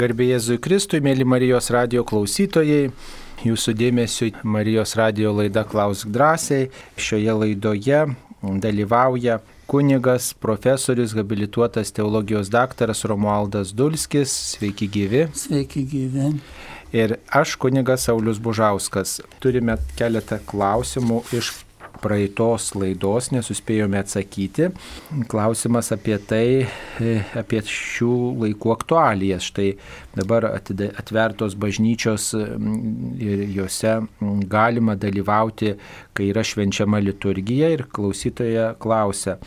Garbėjai Jėzui Kristui, mėly Marijos radio klausytojai, jūsų dėmesio Marijos radio laida Klausk drąsiai. Šioje laidoje dalyvauja kunigas, profesorius, habilituotas teologijos daktaras Romualdas Dulskis. Sveiki gyvi. Sveiki gyvi. Ir aš kunigas Saulis Bužauskas. Turime keletą klausimų iš praeitos laidos nesuspėjome atsakyti. Klausimas apie tai, e, apie šių laikų aktualijas. Štai dabar atvertos bažnyčios ir juose galima dalyvauti, kai yra švenčiama liturgija ir klausytoja klausia,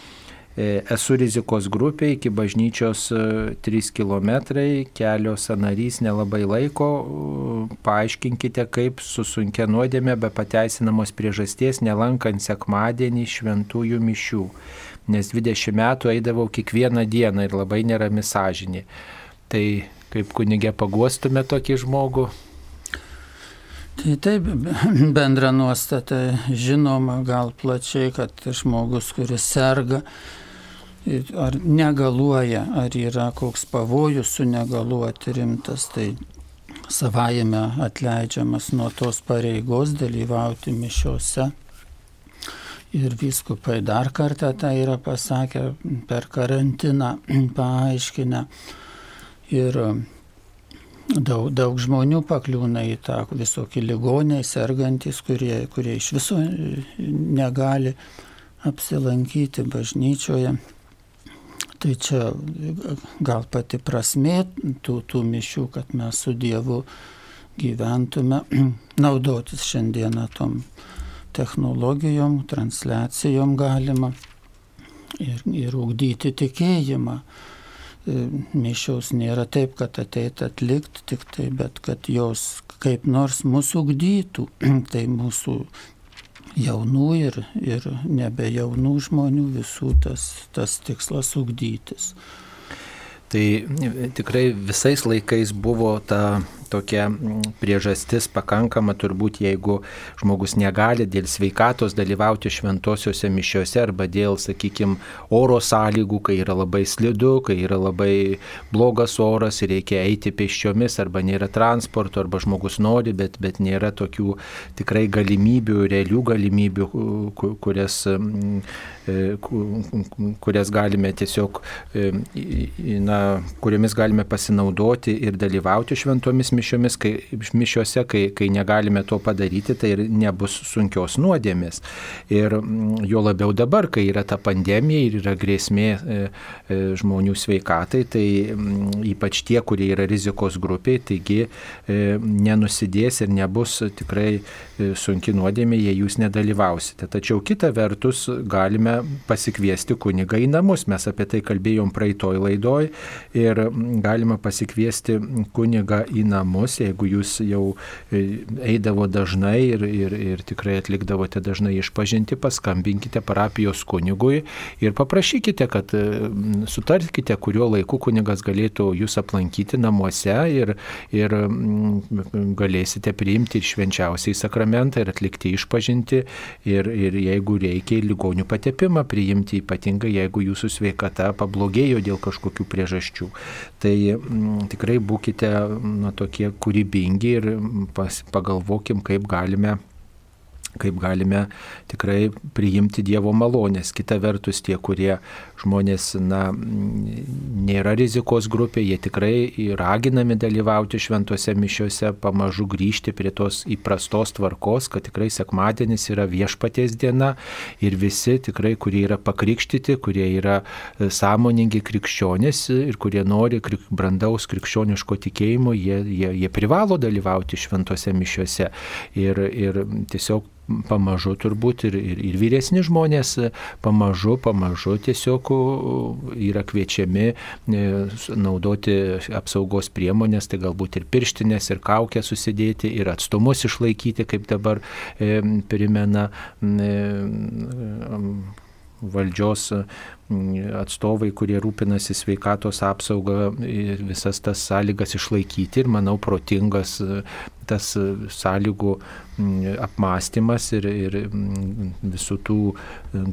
esu rizikos grupė, iki bažnyčios 3 e, km, kelio sanarys nelabai laiko. Paaiškinkite, kaip su sunkia nuodėmė be pateisinamos priežasties nelankant sekmadienį šventųjų mišių. Nes 20 metų eidavau kiekvieną dieną ir labai nerami sąžinė. Tai kaip kunigė paguostume tokį žmogų? Tai taip, bendra nuostata žinoma gal plačiai, kad žmogus, kuris serga, ar negaluoja, ar yra koks pavojus sunegaluoti rimtas, tai savajame atleidžiamas nuo tos pareigos dalyvauti mišiuose. Ir viskupai dar kartą tai yra pasakę per karantiną, paaiškinę. Ir daug, daug žmonių pakliūna į tą visokį ligoniai, sergantis, kurie, kurie iš viso negali apsilankyti bažnyčioje. Tai čia gal pati prasmė tų, tų mišių, kad mes su Dievu gyventume, naudotis šiandieną tom technologijom, transliacijom galima ir, ir ugdyti tikėjimą. E, mišiaus nėra taip, kad ateit atlikti tik tai, bet kad jos kaip nors mūsų ugdytų. tai mūsų jaunų ir, ir nebe jaunų žmonių visų tas, tas tikslas ugdytis. Tai tikrai visais laikais buvo ta tokia priežastis pakankama turbūt, jeigu žmogus negali dėl sveikatos dalyvauti šventosiuose mišiuose arba dėl, sakykime, oro sąlygų, kai yra labai slidu, kai yra labai blogas oras ir reikia eiti pėsčiomis arba nėra transporto arba žmogus nori, bet, bet nėra tokių tikrai galimybių, realių galimybių, kurias, e, kurias galime tiesiog, e, na, kuriomis galime pasinaudoti ir dalyvauti šventomis mišiuose mišiomis, kai, mišiuose, kai, kai negalime to padaryti, tai ir nebus sunkios nuodėmės. Ir mm, jo labiau dabar, kai yra ta pandemija ir yra grėsmė e, e, žmonių sveikatai, tai mm, ypač tie, kurie yra rizikos grupiai, taigi e, nenusidės ir nebus tikrai sunki nuodėmė, jei jūs nedalyvausite. Tačiau kita vertus galime pasikviesti kunigą į namus. Mes apie tai kalbėjom praeitoj laidoj ir mm, galima pasikviesti kunigą į namus namus, jeigu jūs jau e, eidavo dažnai ir, ir, ir tikrai atlikdavote dažnai išpažinti, paskambinkite parapijos kunigui ir paprašykite, kad e, sutarkite, kuriuo laiku kunigas galėtų jūs aplankyti namuose ir, ir galėsite priimti ir švenčiausiai sakramentą ir atlikti išpažinti ir, ir jeigu reikia ligonių patepimą priimti, ypatingai jeigu jūsų sveikata pablogėjo dėl kažkokių priežasčių. Tai m, tikrai būkite na, tokie tokie kūrybingi ir pas, pagalvokim, kaip galime kaip galime tikrai priimti Dievo malonės. Kita vertus, tie, kurie žmonės na, nėra rizikos grupė, jie tikrai raginami dalyvauti šventose mišiuose, pamažu grįžti prie tos įprastos tvarkos, kad tikrai sekmadienis yra viešpaties diena ir visi tikrai, kurie yra pakrikštyti, kurie yra e, sąmoningi krikščionys ir kurie nori krik, brandaus krikščioniško tikėjimo, jie, jie, jie privalo dalyvauti šventose mišiuose. Ir, ir tiesiog pamažu turbūt ir, ir, ir vyresni žmonės pamažu, pamažu tiesiog yra kviečiami e, naudoti apsaugos priemonės, tai galbūt ir pirštinės, ir kaukę susidėti, ir atstumus išlaikyti, kaip dabar e, primena e, valdžios atstovai, kurie rūpinasi sveikatos apsaugą ir visas tas sąlygas išlaikyti ir manau protingas tas sąlygų apmąstymas ir, ir visų tų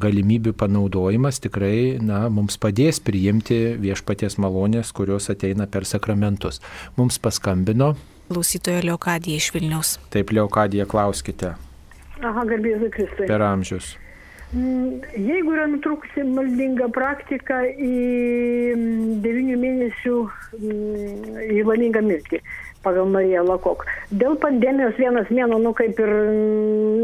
galimybių panaudojimas tikrai na, mums padės priimti viešpaties malonės, kurios ateina per sakramentus. Mums paskambino. Klausytoja Leokadija iš Vilnius. Taip, Leokadija, klauskite. Aha, garbėsiu Kristui. Per amžius. Jeigu yra nutrūkusi maldinga praktika į devynių mėnesių į valingą mirtį pagal Mariją Lakok. Dėl pandemijos vienas mėno, nu kaip ir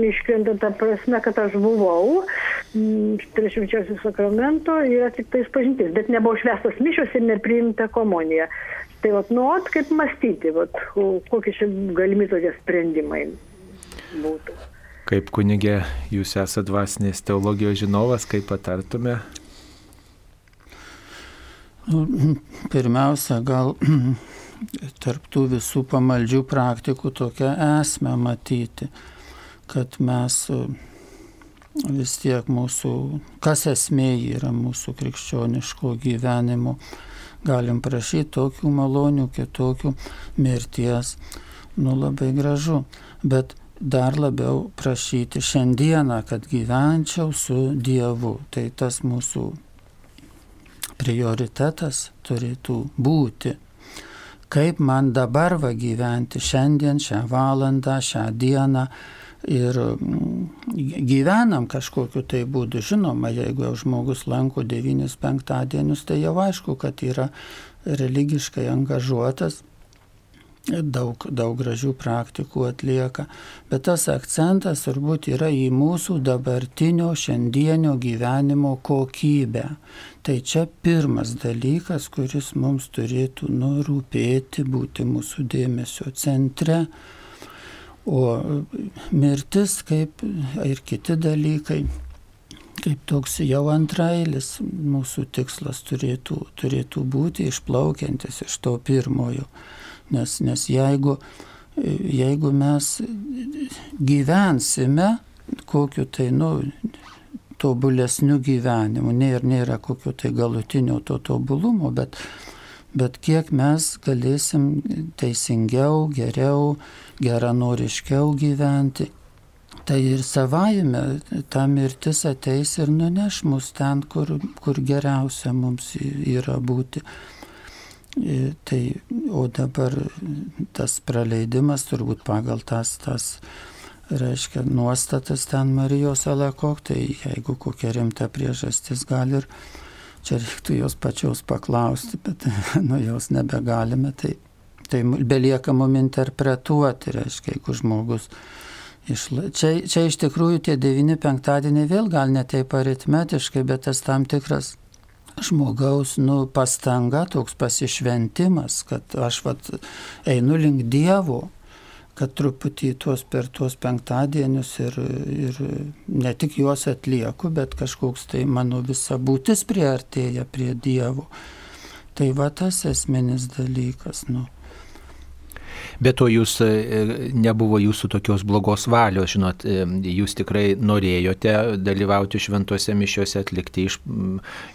iškrenta ta prasme, kad aš buvau prie švenčiausių sakramento, yra tik tais pažintis, bet nebuvo švestas mišios ir nepriimta komunija. Tai vat, nu, vat, kaip mąstyti, vat, kokie čia galimi tokie sprendimai būtų. Kaip kunigė, jūs esate dvasinės teologijos žinovas, kaip patartume? Pirmiausia, gal tarptų visų pamaldžių praktikų tokią esmę matyti, kad mes vis tiek mūsų, kas esmė yra mūsų krikščioniško gyvenimo, galim prašyti tokių malonių, kitokių mirties, nu labai gražu, bet dar labiau prašyti šiandieną, kad gyvenčiau su Dievu. Tai tas mūsų prioritetas turėtų būti. Kaip man dabar va gyventi šiandien, šią valandą, šią dieną ir mm, gyvenam kažkokiu tai būdu. Žinoma, jeigu jau žmogus lanko devynis penktadienius, tai jau aišku, kad yra religiškai angažuotas, daug, daug gražių praktikų atlieka, bet tas akcentas turbūt yra į mūsų dabartinio šiandienio gyvenimo kokybę. Tai čia pirmas dalykas, kuris mums turėtų nurūpėti, būti mūsų dėmesio centre. O mirtis, kaip ir kiti dalykai, kaip toks jau antrailis mūsų tikslas turėtų, turėtų būti išplaukiantis iš to pirmojo. Nes, nes jeigu, jeigu mes gyvensime kokiu tai, nu, tobulesniu gyvenimu, nėra, nėra kokio tai galutinio to tobulumo, bet, bet kiek mes galėsim teisingiau, geriau, geranoriškiau gyventi, tai ir savaime ta mirtis ateis ir nuneš mus ten, kur, kur geriausia mums yra būti. Tai, o dabar tas praleidimas turbūt pagal tas, tas reiškia, nuostatas ten Marijos alakok, tai jeigu kokia rimta priežastis gali ir čia reiktų jos pačios paklausti, bet nu jos nebegalime, tai, tai belieka mum interpretuoti, reiškia, jeigu žmogus Išla... Čia, čia iš tikrųjų tie devyni penktadieniai vėl gal ne taip aritmetiškai, bet tas tam tikras žmogaus nu, pastanga, toks pasišventimas, kad aš vat, einu link Dievo, kad truputį tuos per tuos penktadienius ir, ir ne tik juos atlieku, bet kažkoks tai mano visa būtis priartėja prie Dievo. Tai va tas esminis dalykas. Nu. Bet to jūs e, nebuvo jūsų tokios blogos valios, žinot, e, jūs tikrai norėjote dalyvauti šventose mišiuose, atlikti iš,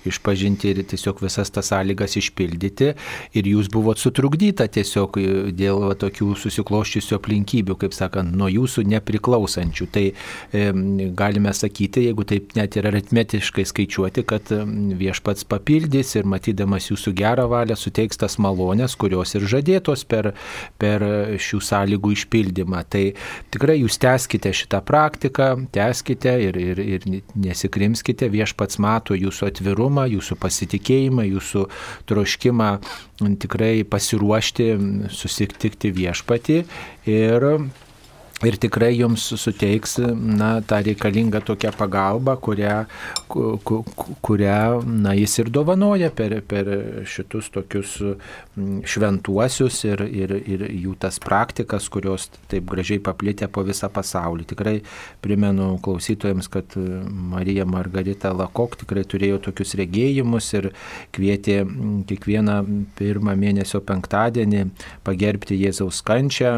išpažinti ir tiesiog visas tas sąlygas išpildyti. Ir jūs buvot sutrukdyta tiesiog e, dėl va, tokių susikloščiusių aplinkybių, kaip sakant, nuo jūsų nepriklausančių. Tai e, galime sakyti, jeigu taip net ir aritmetiškai skaičiuoti, kad viešpats papildys ir matydamas jūsų gerą valią suteiks tas malonės, kurios ir žadėtos per, per šių sąlygų išpildymą. Tai tikrai jūs teskite šitą praktiką, teskite ir, ir, ir nesikrimskite, viešpats mato jūsų atvirumą, jūsų pasitikėjimą, jūsų troškimą tikrai pasiruošti, susitikti viešpatį ir ir tikrai jums suteiks na, tą reikalingą tokią pagalbą, kurią, kurią na, jis ir dovanoja per, per šitus tokius šventuosius ir, ir, ir jų tas praktikas, kurios taip gražiai paplitę po visą pasaulį. Tikrai primenu klausytojams, kad Marija Margarita Lakok tikrai turėjo tokius regėjimus ir kvietė kiekvieną pirmą mėnesio penktadienį pagerbti Jėzaus kančią,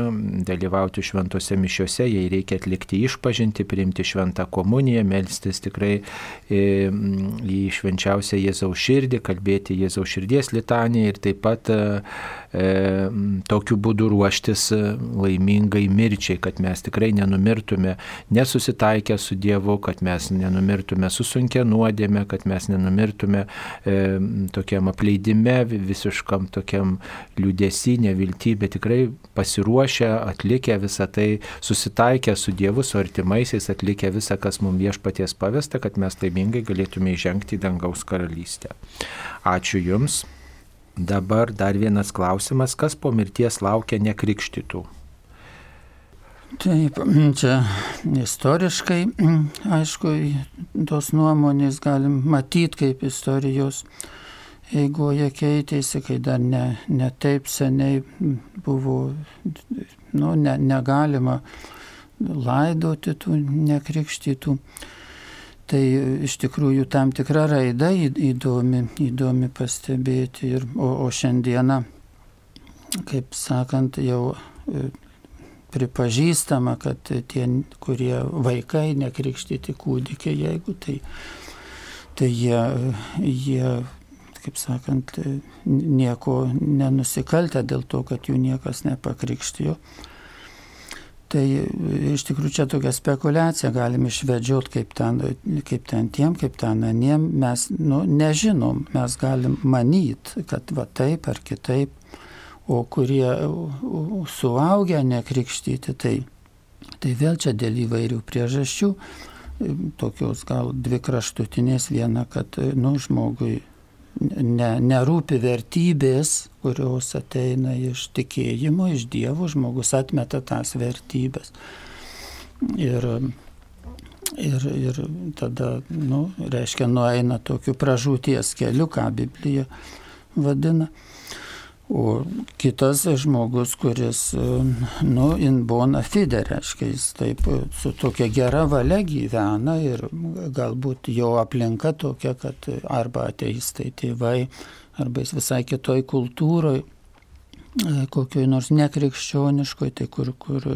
dalyvauti šventose mišiuose mišiuose, jei reikia atlikti išpažinti, priimti šventą komuniją, melstis tikrai e, į švenčiausią Jėzaus širdį, kalbėti Jėzaus širdies litaniją ir taip pat e, tokiu būdu ruoštis laimingai mirčiai, kad mes tikrai nenumirtume nesusitaikę su Dievu, kad mes nenumirtume su sunkia nuodėme, kad mes nenumirtume e, tokiam apleidime, visiškam tokiam liūdėsi, nevilti, bet tikrai pasiruošę, atlikę visą tai, susitaikę su Dievu, su artimaisiais, atlikę visą, kas mums viešpaties pavesta, kad mes laimingai galėtume įžengti į dangaus karalystę. Ačiū Jums. Dabar dar vienas klausimas, kas po mirties laukia nekrikštytų? Taip, čia istoriškai, aišku, tos nuomonės galim matyti kaip istorijos eigoje keitėsi, kai dar ne, ne taip seniai buvo, nu, ne, negalima laidoti tų nekrikštytų. Tai iš tikrųjų tam tikra raida įdomi, įdomi pastebėti. Ir, o, o šiandieną, kaip sakant, jau e, pripažįstama, kad tie, kurie vaikai nekrikštyti kūdikiai, jeigu tai, tai jie, jie kaip sakant, nieko nenusikaltę dėl to, kad jų niekas nepakrikštijo. Tai iš tikrųjų čia tokia spekulacija, galim išvedžiot kaip ten, kaip ten tiem, kaip ten aniem, mes nu, nežinom, mes galim manyti, kad va taip ar kitaip, o kurie suaugę nekrikštyti, tai, tai vėl čia dėl įvairių priežasčių, tokios gal dvi kraštutinės, viena, kad nu, žmogui ne, nerūpi vertybės, kurios ateina iš tikėjimo, iš Dievo, žmogus atmeta tas vertybės. Ir, ir, ir tada, nu, reiškia, nueina tokiu pražūties keliu, ką Biblija vadina. O kitas žmogus, kuris, nu, in bona fide, reiškia, jis taip su tokia gera valia gyvena ir galbūt jo aplinka tokia, kad arba ateistai tėvai, arba jis visai kitoj kultūroje, kokioj nors nekrikščioniškoj, tai kur, kur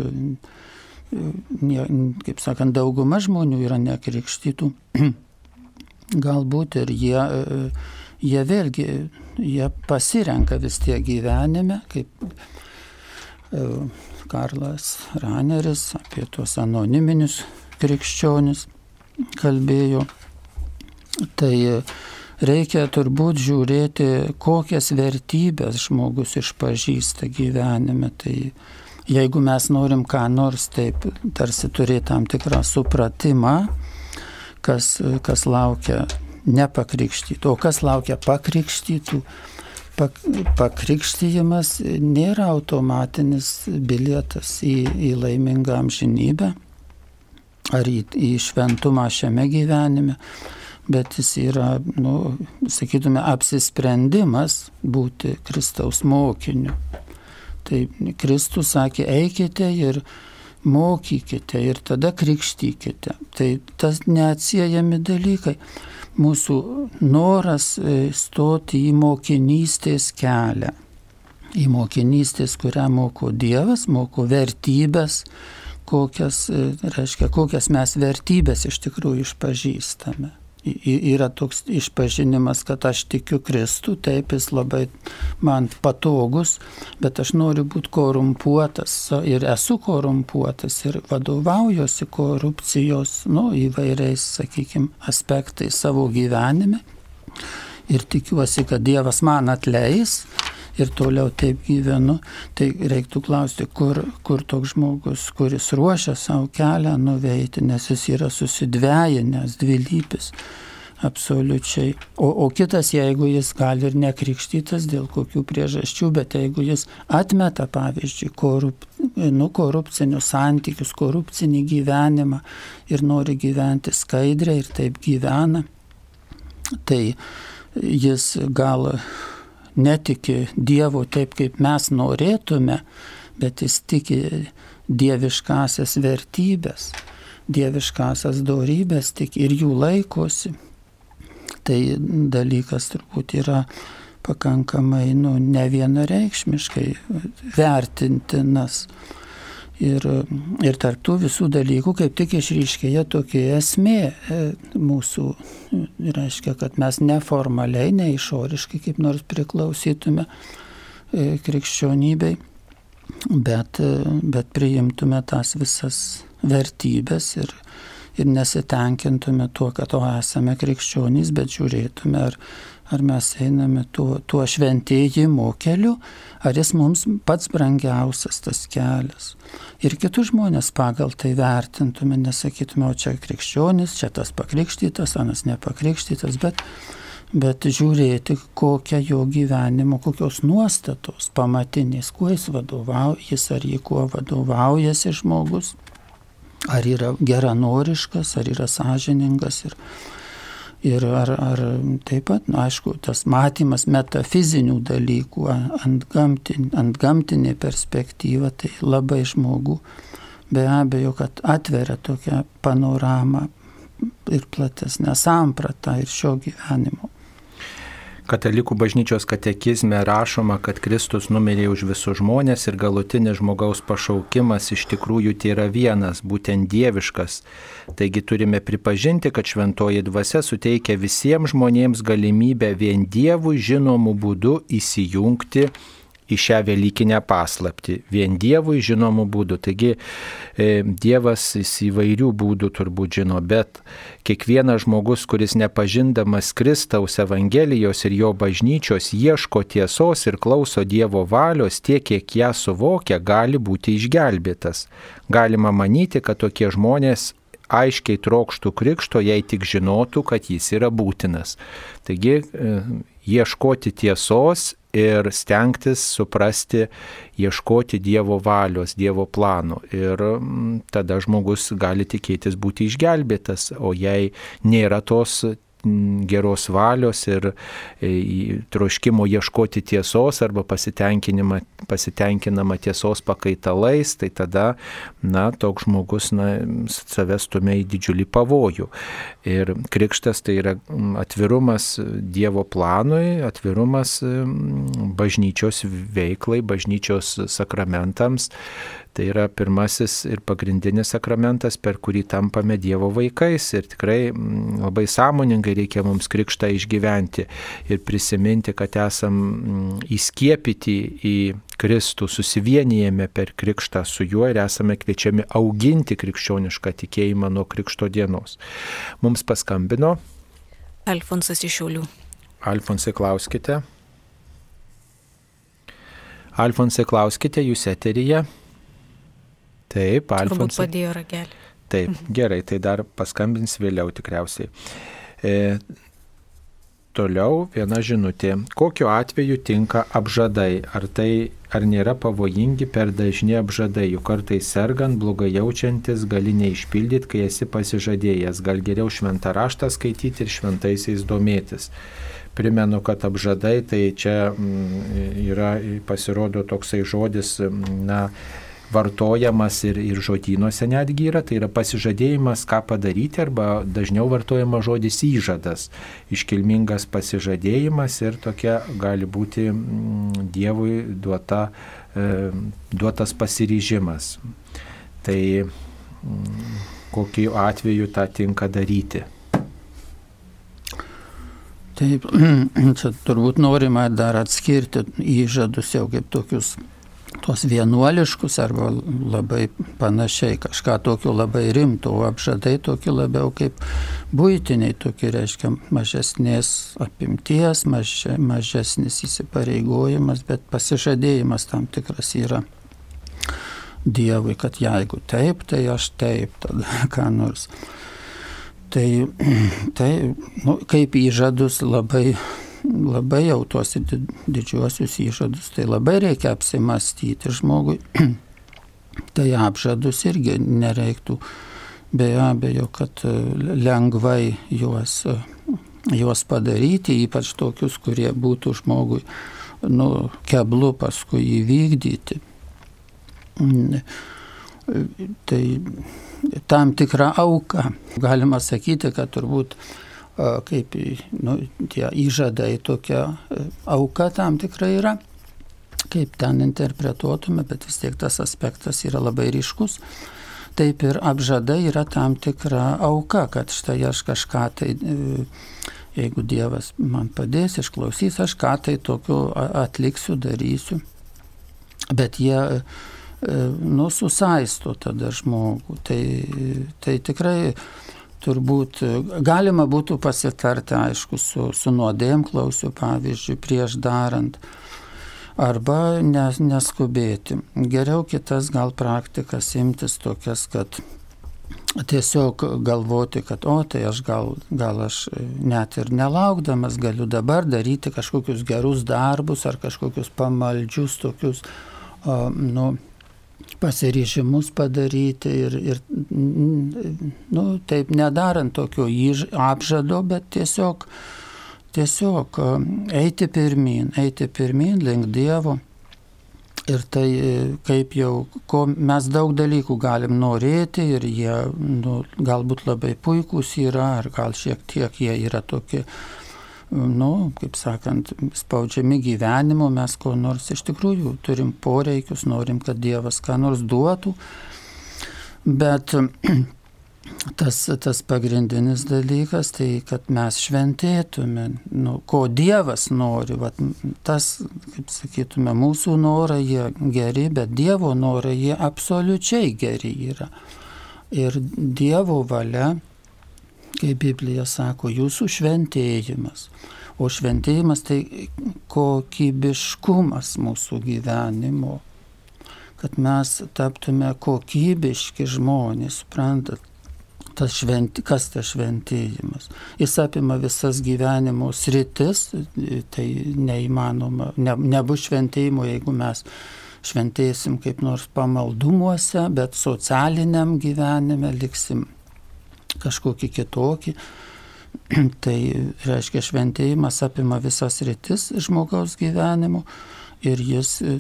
ne, kaip sakant, dauguma žmonių yra nekrikštytų, galbūt ir jie, jie vėlgi jie pasirenka vis tiek gyvenime, kaip e, Karlas Raneris apie tuos anoniminius krikščionis kalbėjo. Tai reikia turbūt žiūrėti, kokias vertybės žmogus išpažįsta gyvenime. Tai jeigu mes norim ką nors taip tarsi turėti tam tikrą supratimą, kas, kas laukia nepakrikštytų. O kas laukia pakrikštytų? Pak, pakrikštyjimas nėra automatinis bilietas į, į laimingą amžinybę ar į, į šventumą šiame gyvenime, bet jis yra, nu, sakytume, apsisprendimas būti Kristaus mokiniu. Tai Kristus sakė, eikite ir mokykite ir tada krikštykite. Tai tas neatsiejami dalykai mūsų noras e, stoti į mokinystės kelią. Į mokinystės, kurią moko Dievas, moko vertybės, kokias, e, reiškia, kokias mes vertybės iš tikrųjų išpažįstame yra toks išpažinimas, kad aš tikiu Kristų, taip jis labai man patogus, bet aš noriu būti korumpuotas ir esu korumpuotas ir vadovaujuosi korupcijos, nu, įvairiais, sakykime, aspektais savo gyvenime. Ir tikiuosi, kad Dievas man atleis ir toliau taip gyvenu, tai reiktų klausti, kur, kur toks žmogus, kuris ruošia savo kelią nuveiti, nes jis yra susidvėjinęs, dvilypis. Absoliučiai. O, o kitas, jeigu jis gali ir nekrikštytas dėl kokių priežasčių, bet jeigu jis atmeta, pavyzdžiui, korup, nu, korupcinius santykius, korupcinį gyvenimą ir nori gyventi skaidriai ir taip gyvena, tai jis gal netiki Dievo taip, kaip mes norėtume, bet jis tiki dieviškasias vertybės, dieviškasias darybės tik ir jų laikosi. Tai dalykas turbūt yra pakankamai nu, ne vienareikšmiškai vertintinas. Ir, ir tarptų visų dalykų kaip tik išryškėja tokia esmė e, mūsų, reiškia, kad mes neformaliai, neišoriškai kaip nors priklausytume e, krikščionybei, bet, e, bet priimtume tas visas vertybės ir, ir nesitenkintume tuo, kad o esame krikščionys, bet žiūrėtume, ar, ar mes einame tuo, tuo šventėjimo keliu, ar jis mums pats brangiausias tas kelias. Ir kitus žmonės pagal tai vertintume, nesakytume, o čia krikščionis, čia tas pakrikštytas, anas nepakrikštytas, bet, bet žiūrėti, kokia jo gyvenimo, kokios nuostatos pamatinės, kuo jis vadovaujasi, ar jį kuo vadovaujasi žmogus, ar yra geranoriškas, ar yra sąžiningas. Ir, Ir ar, ar taip pat, na, aišku, tas matymas metafizinių dalykų ant, gamtin, ant gamtinė perspektyva, tai labai žmogų be abejo, kad atveria tokią panoramą ir platesnę sampratą ir šio gyvenimo. Katalikų bažnyčios katekizme rašoma, kad Kristus numirė už visus žmonės ir galutinis žmogaus pašaukimas iš tikrųjų tai yra vienas, būtent dieviškas. Taigi turime pripažinti, kad šventoji dvasia suteikia visiems žmonėms galimybę vien Dievui žinomų būdų įsijungti į šią Velykinę paslapti, vien Dievui žinomų būdų. Taigi e, Dievas jis įvairių būdų turbūt žino, bet kiekvienas žmogus, kuris nepažindamas Kristaus Evangelijos ir jo bažnyčios ieško tiesos ir klauso Dievo valios tiek, kiek ją suvokia, gali būti išgelbėtas. Galima manyti, kad tokie žmonės aiškiai trokštų krikšto, jei tik žinotų, kad jis yra būtinas. Taigi e, ieškoti tiesos ir stengtis suprasti, ieškoti Dievo valios, Dievo plano. Ir mm, tada žmogus gali tikėtis būti išgelbėtas, o jei nėra tos geros valios ir e, troškimo ieškoti tiesos arba pasitenkinama tiesos pakaitalais, tai tada, na, toks žmogus, na, savęs stumia į didžiulį pavojų. Ir krikštas tai yra atvirumas Dievo planui, atvirumas bažnyčios veiklai, bažnyčios sakramentams, Tai yra pirmasis ir pagrindinis sakramentas, per kurį tampame Dievo vaikais ir tikrai mm, labai sąmoningai reikia mums krikštą išgyventi ir prisiminti, kad esam mm, įskiepyti į Kristų, susivienijame per krikštą su juo ir esame kviečiami auginti krikščionišką tikėjimą nuo krikšto dienos. Mums paskambino. Alfonsas iš Šiaulių. Alfonsai, klauskite. Alfonsai, klauskite, jūs eteryje. Taip, Alfonsas. padėjo ragelį. Taip, mhm. gerai, tai dar paskambins vėliau tikriausiai. E, toliau viena žinutė. Kokiu atveju tinka apžadai? Ar tai ar nėra pavojingi per dažni apžadai? Juk kartais sergant, blogai jaučiantis, gali neišpildyti, kai esi pasižadėjęs. Gal geriau šventą raštą skaityti ir šventaisiais domėtis. Primenu, kad apžadai tai čia mm, yra pasirodo toksai žodis, na, vartojamas ir, ir žodynuose netgi yra, tai yra pasižadėjimas, ką padaryti, arba dažniau vartojama žodis įžadas, iškilmingas pasižadėjimas ir tokia gali būti mm, Dievui duota, e, duotas pasiryžimas. Tai mm, kokiu atveju tą tinka daryti. Taip, čia turbūt norima dar atskirti įžadus jau kaip tokius tuos vienuoliškus arba labai panašiai, kažką tokio labai rimto, o apžadai tokie labiau kaip būtiniai, tokie reiškia mažesnės apimties, maž, mažesnis įsipareigojimas, bet pasižadėjimas tam tikras yra Dievui, kad jeigu taip, tai aš taip, tada ką nors. Tai, tai nu, kaip įžadus labai labai jau tuos didžiuosius įžadus, tai labai reikia apsimastyti žmogui. tai apžadus irgi nereiktų be abejo, kad e, lengvai juos, e, juos padaryti, ypač tokius, kurie būtų žmogui nu, keblu paskui įvykdyti. Mm, e, tai tam tikra auka. Galima sakyti, kad turbūt kaip nu, tie įžadai tokia auka tam tikrai yra. kaip ten interpretuotume, bet vis tiek tas aspektas yra labai ryškus. Taip ir apžada yra tam tikra auka, kad štai aš kažką tai, e, jeigu Dievas man padės, išklausys, aš ką tai tokiu atliksiu, darysiu. Bet jie nu, susaisto tada žmogų. Tai, tai tikrai turbūt galima būtų pasitarti, aišku, su, su nuodėm klausiu, pavyzdžiui, prieš darant, arba nes, neskubėti. Geriau kitas gal praktikas imtis tokias, kad tiesiog galvoti, kad, o tai aš gal, gal aš net ir nelaukdamas galiu dabar daryti kažkokius gerus darbus ar kažkokius pamaldžius tokius, o, nu, pasiryžimus padaryti ir, ir nu, taip nedarant tokio apžado, bet tiesiog, tiesiog eiti pirmin, eiti pirmin link Dievo. Ir tai kaip jau, ko mes daug dalykų galim norėti ir jie nu, galbūt labai puikūs yra, ar gal šiek tiek jie yra tokie nu, kaip sakant, spaudžiami gyvenimo, mes ko nors iš tikrųjų turim poreikius, norim, kad Dievas ką nors duotų, bet tas, tas pagrindinis dalykas, tai kad mes šventėtume, nu, ko Dievas nori, vat, tas, kaip sakytume, mūsų norai jie geri, bet Dievo norai jie absoliučiai geri yra. Ir Dievo valia kaip Biblija sako, jūsų šventėjimas. O šventėjimas tai kokybiškumas mūsų gyvenimo, kad mes taptume kokybiški žmonės, suprantat. Tas šventi, kas tas šventėjimas? Jis apima visas gyvenimo sritis, tai neįmanoma, ne, nebus šventėjimo, jeigu mes šventėsim kaip nors pamaldumuose, bet socialiniam gyvenime liksim kažkokį kitokį. Tai reiškia šventėjimas apima visas rytis žmogaus gyvenimo ir jis e,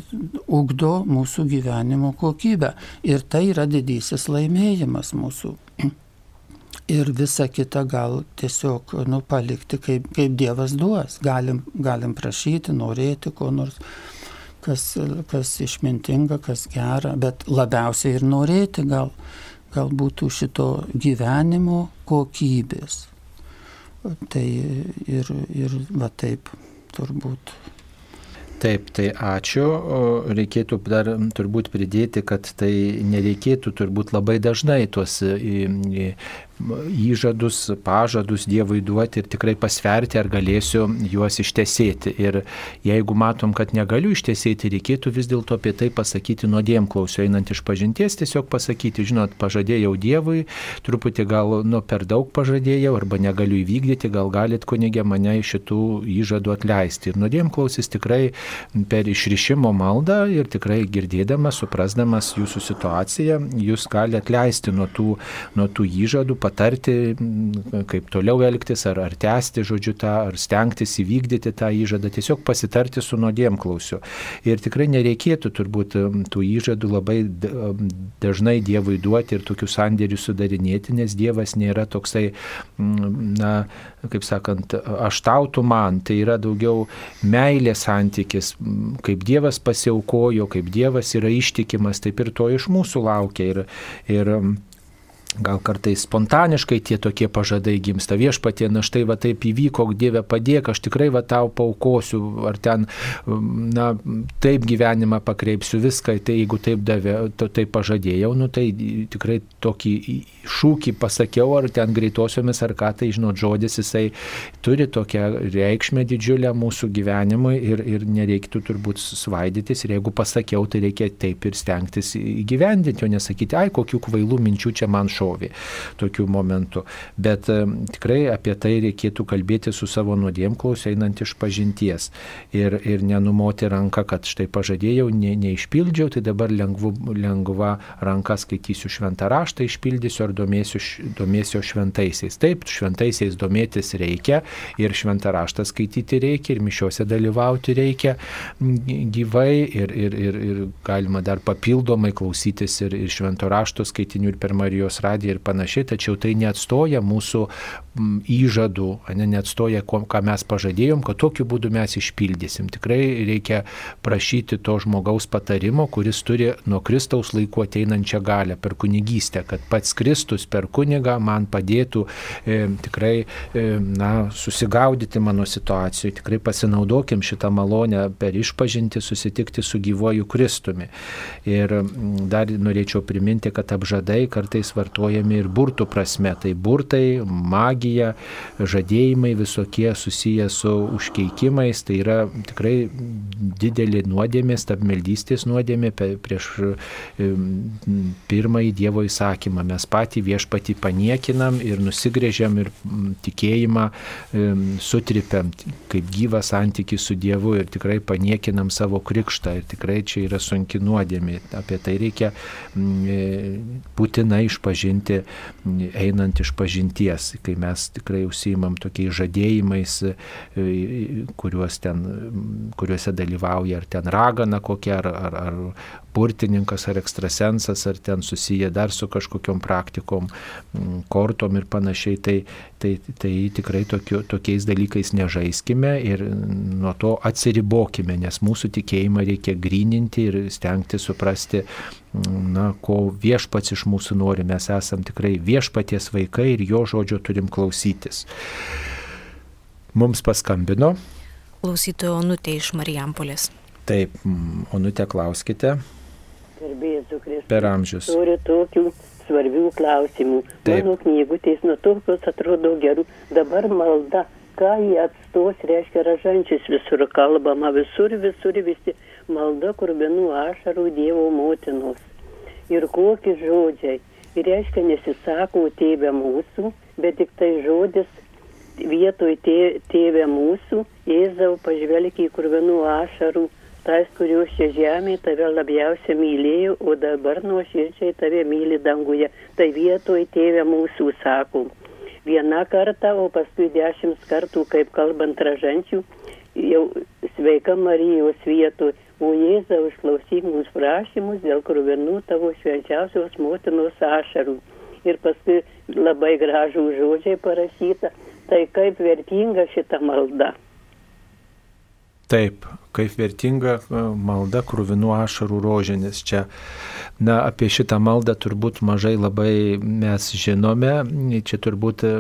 ugdo mūsų gyvenimo kokybę. Ir tai yra didysis laimėjimas mūsų. Ir visa kita gal tiesiog nu, palikti, kaip, kaip Dievas duos. Galim, galim prašyti, norėti ko nors, kas, kas išmintinga, kas gera, bet labiausiai ir norėti gal gal būtų šito gyvenimo kokybės. Tai ir, ir va taip turbūt. Taip, tai ačiū. Reikėtų dar turbūt pridėti, kad tai nereikėtų turbūt labai dažnai tuos įžadus, pažadus Dievui duoti ir tikrai pasverti, ar galėsiu juos ištesėti. Ir jeigu matom, kad negaliu ištesėti, reikėtų vis dėlto apie tai pasakyti nuodėm klausio, einant iš pažinties, tiesiog pasakyti, žinot, pažadėjau Dievui, truputį gal nu, per daug pažadėjau arba negaliu įvykdyti, gal galit kunigė mane iš šitų įžadų atleisti. Ir nuodėm klausis tikrai per išrišimo maldą ir tikrai girdėdamas, suprasdamas jūsų situaciją, jūs gali atleisti nuo tų, nuo tų įžadų, patarti, kaip toliau elgtis, ar, ar tęsti, žodžiu, tą, ar stengtis įvykdyti tą įžadą, tiesiog pasitarti su nuodėm klausiu. Ir tikrai nereikėtų turbūt tų įžadų labai dažnai Dievui duoti ir tokių sandėrių sudarinėti, nes Dievas nėra toksai, na, kaip sakant, aš tautų man, tai yra daugiau meilės santykis, kaip Dievas pasiaukojo, kaip Dievas yra ištikimas, taip ir to iš mūsų laukia. Ir, ir Gal kartais spontaniškai tie tokie pažadai gimsta. Viešpatie, na štai va taip įvyko, Dieve padėk, aš tikrai va tau paukosiu, ar ten, na, taip gyvenimą pakreipsiu viską, tai jeigu taip davė, to, taip pažadėjau, nu tai tikrai tokį šūkį pasakiau, ar ten greitosiomis, ar ką, tai žinot, žodis jisai turi tokią reikšmę didžiulę mūsų gyvenimui ir, ir nereiktų turbūt svaidytis ir jeigu pasakiau, tai reikia taip ir stengtis įgyvendinti, o nesakyti, ai, kokių kvailų minčių čia man šovė tokiu momentu. Bet e, tikrai apie tai reikėtų kalbėti su savo nuodėmklausiu einant iš pažinties ir, ir nenumoti ranką, kad štai pažadėjau, ne, neišpildžiau, tai dabar lengvu, lengva ranka skaitysiu šventą raštą, išpildysiu ar domėsiu, domėsiu šventaisiais. Taip, šventaisiais domėtis reikia ir šventą raštą skaityti reikia ir mišiuose dalyvauti reikia gyvai ir, ir, ir, ir galima dar papildomai klausytis ir, ir švento rašto skaitinių ir per Marijos radiją ir panašiai, tačiau tai neatstoja mūsų įžadų, ne, neatstoja, ką mes pažadėjom, kad tokiu būdu mes išpildysim. Tikrai reikia prašyti to žmogaus patarimo, kuris turi nuo Kristaus laikų ateinančią galę per kunigystę, kad pats Kristus per kunigą man padėtų e, tikrai e, na, susigaudyti mano situacijoje, tikrai pasinaudokim šitą malonę per išpažinti, susitikti su gyvoju Kristumi. Ir dar norėčiau priminti, kad apžadai kartais vartojami ir burtų prasme. Tai burtai, magija, žadėjimai visokie susiję su užkeikimais, tai yra tikrai didelė nuodėmė, stabmeldystės nuodėmė prieš pirmąjį Dievo įsakymą. Mes patį viešpatį paniekinam ir nusigrėžiam ir tikėjimą sutripiam kaip gyvą santykių su Dievu ir tikrai paniekinam savo krikštą. Ir tikrai čia yra sunki nuodėmė. Apie tai reikia būtinai išpažinti, einant iš pažinties, kai mes tikrai užsiimam tokiais žadėjimais, kuriuos ten, kuriuose dalyvauja ar ten ragana kokia, ar, ar, ar burtininkas, ar ekstrasensas, ar ten susiję dar su kažkokiam praktikom, kortom ir panašiai, tai, tai, tai tikrai tokiu, tokiais dalykais nežaiskime ir nuo to atsiribokime, nes mūsų tikėjimą reikia grininti ir stengti suprasti, na, ko viešpats iš mūsų nori. Mes esam tikrai viešpaties vaikai ir jo žodžio turim klausytis. Mums paskambino. Klausytojo Onutė iš Marijampolės. Taip, Onutė, klauskite. Per amžius. Turiu tokių svarbių klausimų. Taip. Mano knygutės nuo tokios atrodo gerų. Dabar malda, ką jie atstos, reiškia ražančius visur kalbama, visur, visur visi. Malda kurbenų ašarų Dievo motinos. Ir kokie žodžiai. Ir reiškia nesisako tėvė mūsų, bet tik tai žodis vietoj tė, tėvė mūsų, Jėzau pažvelk į kurbenų ašarų tas, kurios čia žemėje tave labiausiai mylėjo, o dabar nuoširdžiai tave myli danguje. Tai vietoj tėvė mūsų sako. Viena kartą, o paskui dešimt kartų, kaip kalbant ražančių, jau sveika Marijos vietoj. O Jėzau išklausyk mūsų prašymus dėl kruvinų tavo švenčiausios motinos ašarų. Ir paskui labai gražų žodžiai parašyta. Tai kaip vertinga šita malda. Taip, kaip vertinga e, malda krūvinų ašarų rožinės. Čia, na, apie šitą maldą turbūt mažai labai mes žinome, čia turbūt e,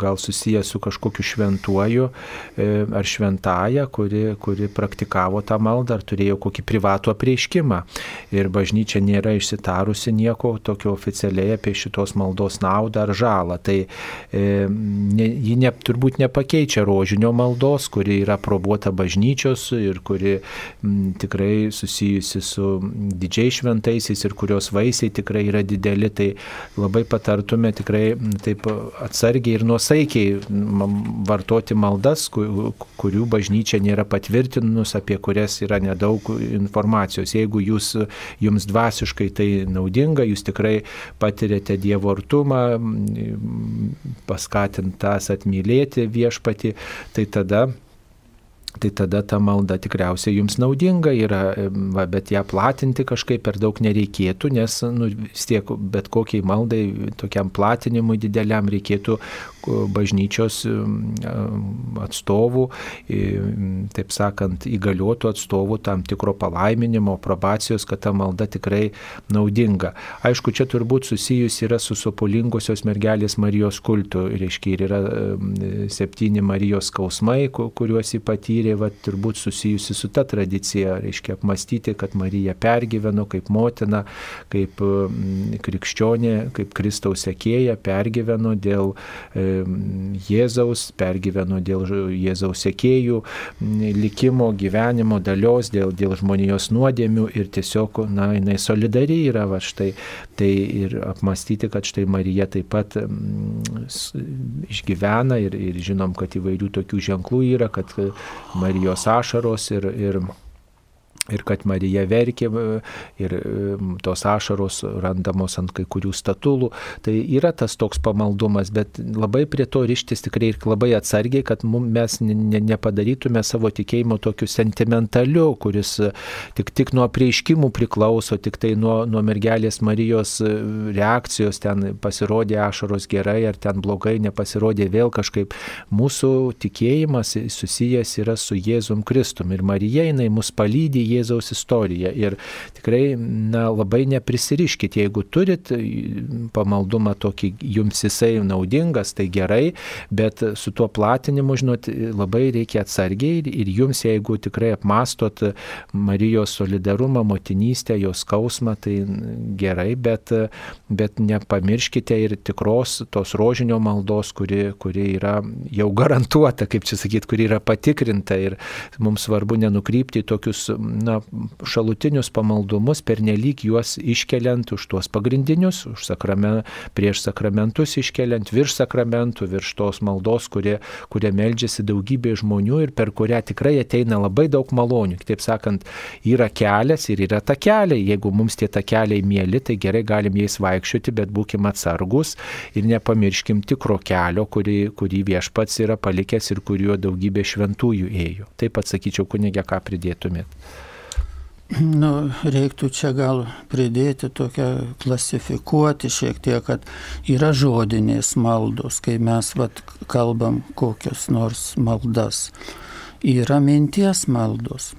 gal susijęs su kažkokiu šventuoju e, ar šventaja, kuri, kuri praktikavo tą maldą ar turėjo kokį privatų apreiškimą. Ir bažnyčia nėra išsitarusi nieko tokio oficialiai apie šitos maldos naudą ar žalą. Tai ne, ji ne, turbūt nepakeičia rožinio maldos, kuri yra probuota bažnyčios ir kuri m, tikrai susijusi su didžiai šventaisiais ir kurios vaisiai tikrai yra dideli, tai labai patartume tikrai m, taip atsargiai ir nuosaikiai m, vartoti maldas, kurių bažnyčia nėra patvirtinus, apie kurias yra nedaug informacijos. Jeigu jūs, jums dvasiškai tai naudinga, jūs tikrai patirėte Dievo artumą, paskatintas atmylėti viešpati, tai tada tai tada ta malda tikriausiai jums naudinga yra, va, bet ją platinti kažkaip per daug nereikėtų, nes nu, vis tiek bet kokiai maldai, tokiam platinimui dideliam reikėtų bažnyčios atstovų, taip sakant, įgaliotų atstovų tam tikro palaiminimo, probacijos, kad ta malda tikrai naudinga. Aišku, čia turbūt susijus yra su sopulingosios mergelės Marijos kultu, reiškia, ir yra septyni Marijos skausmai, kuriuos jį patyrė, va, turbūt susijusi su ta tradicija, reiškia, apmastyti, kad Marija pergyveno kaip motina, kaip krikščionė, kaip Kristaus sekėja, pergyveno dėl e, Jėzaus, pergyveno dėl Jėzaus sekėjų likimo, gyvenimo, dalios, dėl, dėl žmonijos nuodėmių ir tiesiog, na, jinai solidari yra, va štai, tai ir apmastyti, kad štai Marija taip pat išgyvena ir, ir žinom, kad įvairių tokių ženklų yra, kad Marijos ašaros ir, ir ir kad Marija verkė ir tos ašaros randamos ant kai kurių statulų. Tai yra tas toks pamaldumas, bet labai prie to ryštis tikrai ir labai atsargiai, kad mes nepadarytume savo tikėjimo tokiu sentimentaliu, kuris tik, tik nuo prieiškimų priklauso, tik tai nuo, nuo mergelės Marijos reakcijos, ten pasirodė ašaros gerai ar ten blogai, nepasirodė vėl kažkaip. Mūsų tikėjimas susijęs yra su Jėzum Kristum ir Marija jinai mus palydė Jėzaus istoriją. Ir tikrai na, labai neprisiriškit, jeigu turit pamaldumą tokį, jums jisai naudingas, tai gerai, bet su tuo platinimu, žinot, labai reikia atsargiai ir, ir jums, jeigu tikrai apmastot Marijos solidarumą, motinystę, jos skausmą, tai gerai, bet, bet nepamirškite ir tikros tos rožinio maldos, kuri, kuri yra jau garantuota, kaip čia sakyti, kuri yra patikrinta ir mums svarbu nenukrypti į tokius na, šalutinius pamaldumus, pernelyg juos iškeliant už tuos pagrindinius, už sakrame, prieš sakramentus iškeliant, virš sakramentų, virš tos maldos, kurie, kurie meldžiasi daugybė žmonių ir per kurią tikrai ateina labai daug malonių. Kitaip sakant, yra kelias ir yra ta keliai. Jeigu mums tie takeliai mėly, tai gerai galim jais vaikščioti, bet būkim atsargus ir nepamirškim tikro kelio, kurį, kurį viešpats yra palikęs ir kuriuo daugybė šventųjų ėjo. Taip atsakyčiau, kunigė, ką pridėtumėt. Nu, reiktų čia gal pridėti tokią klasifikuoti šiek tiek, kad yra žodinės maldos, kai mes vat, kalbam kokios nors maldas. Yra minties maldos,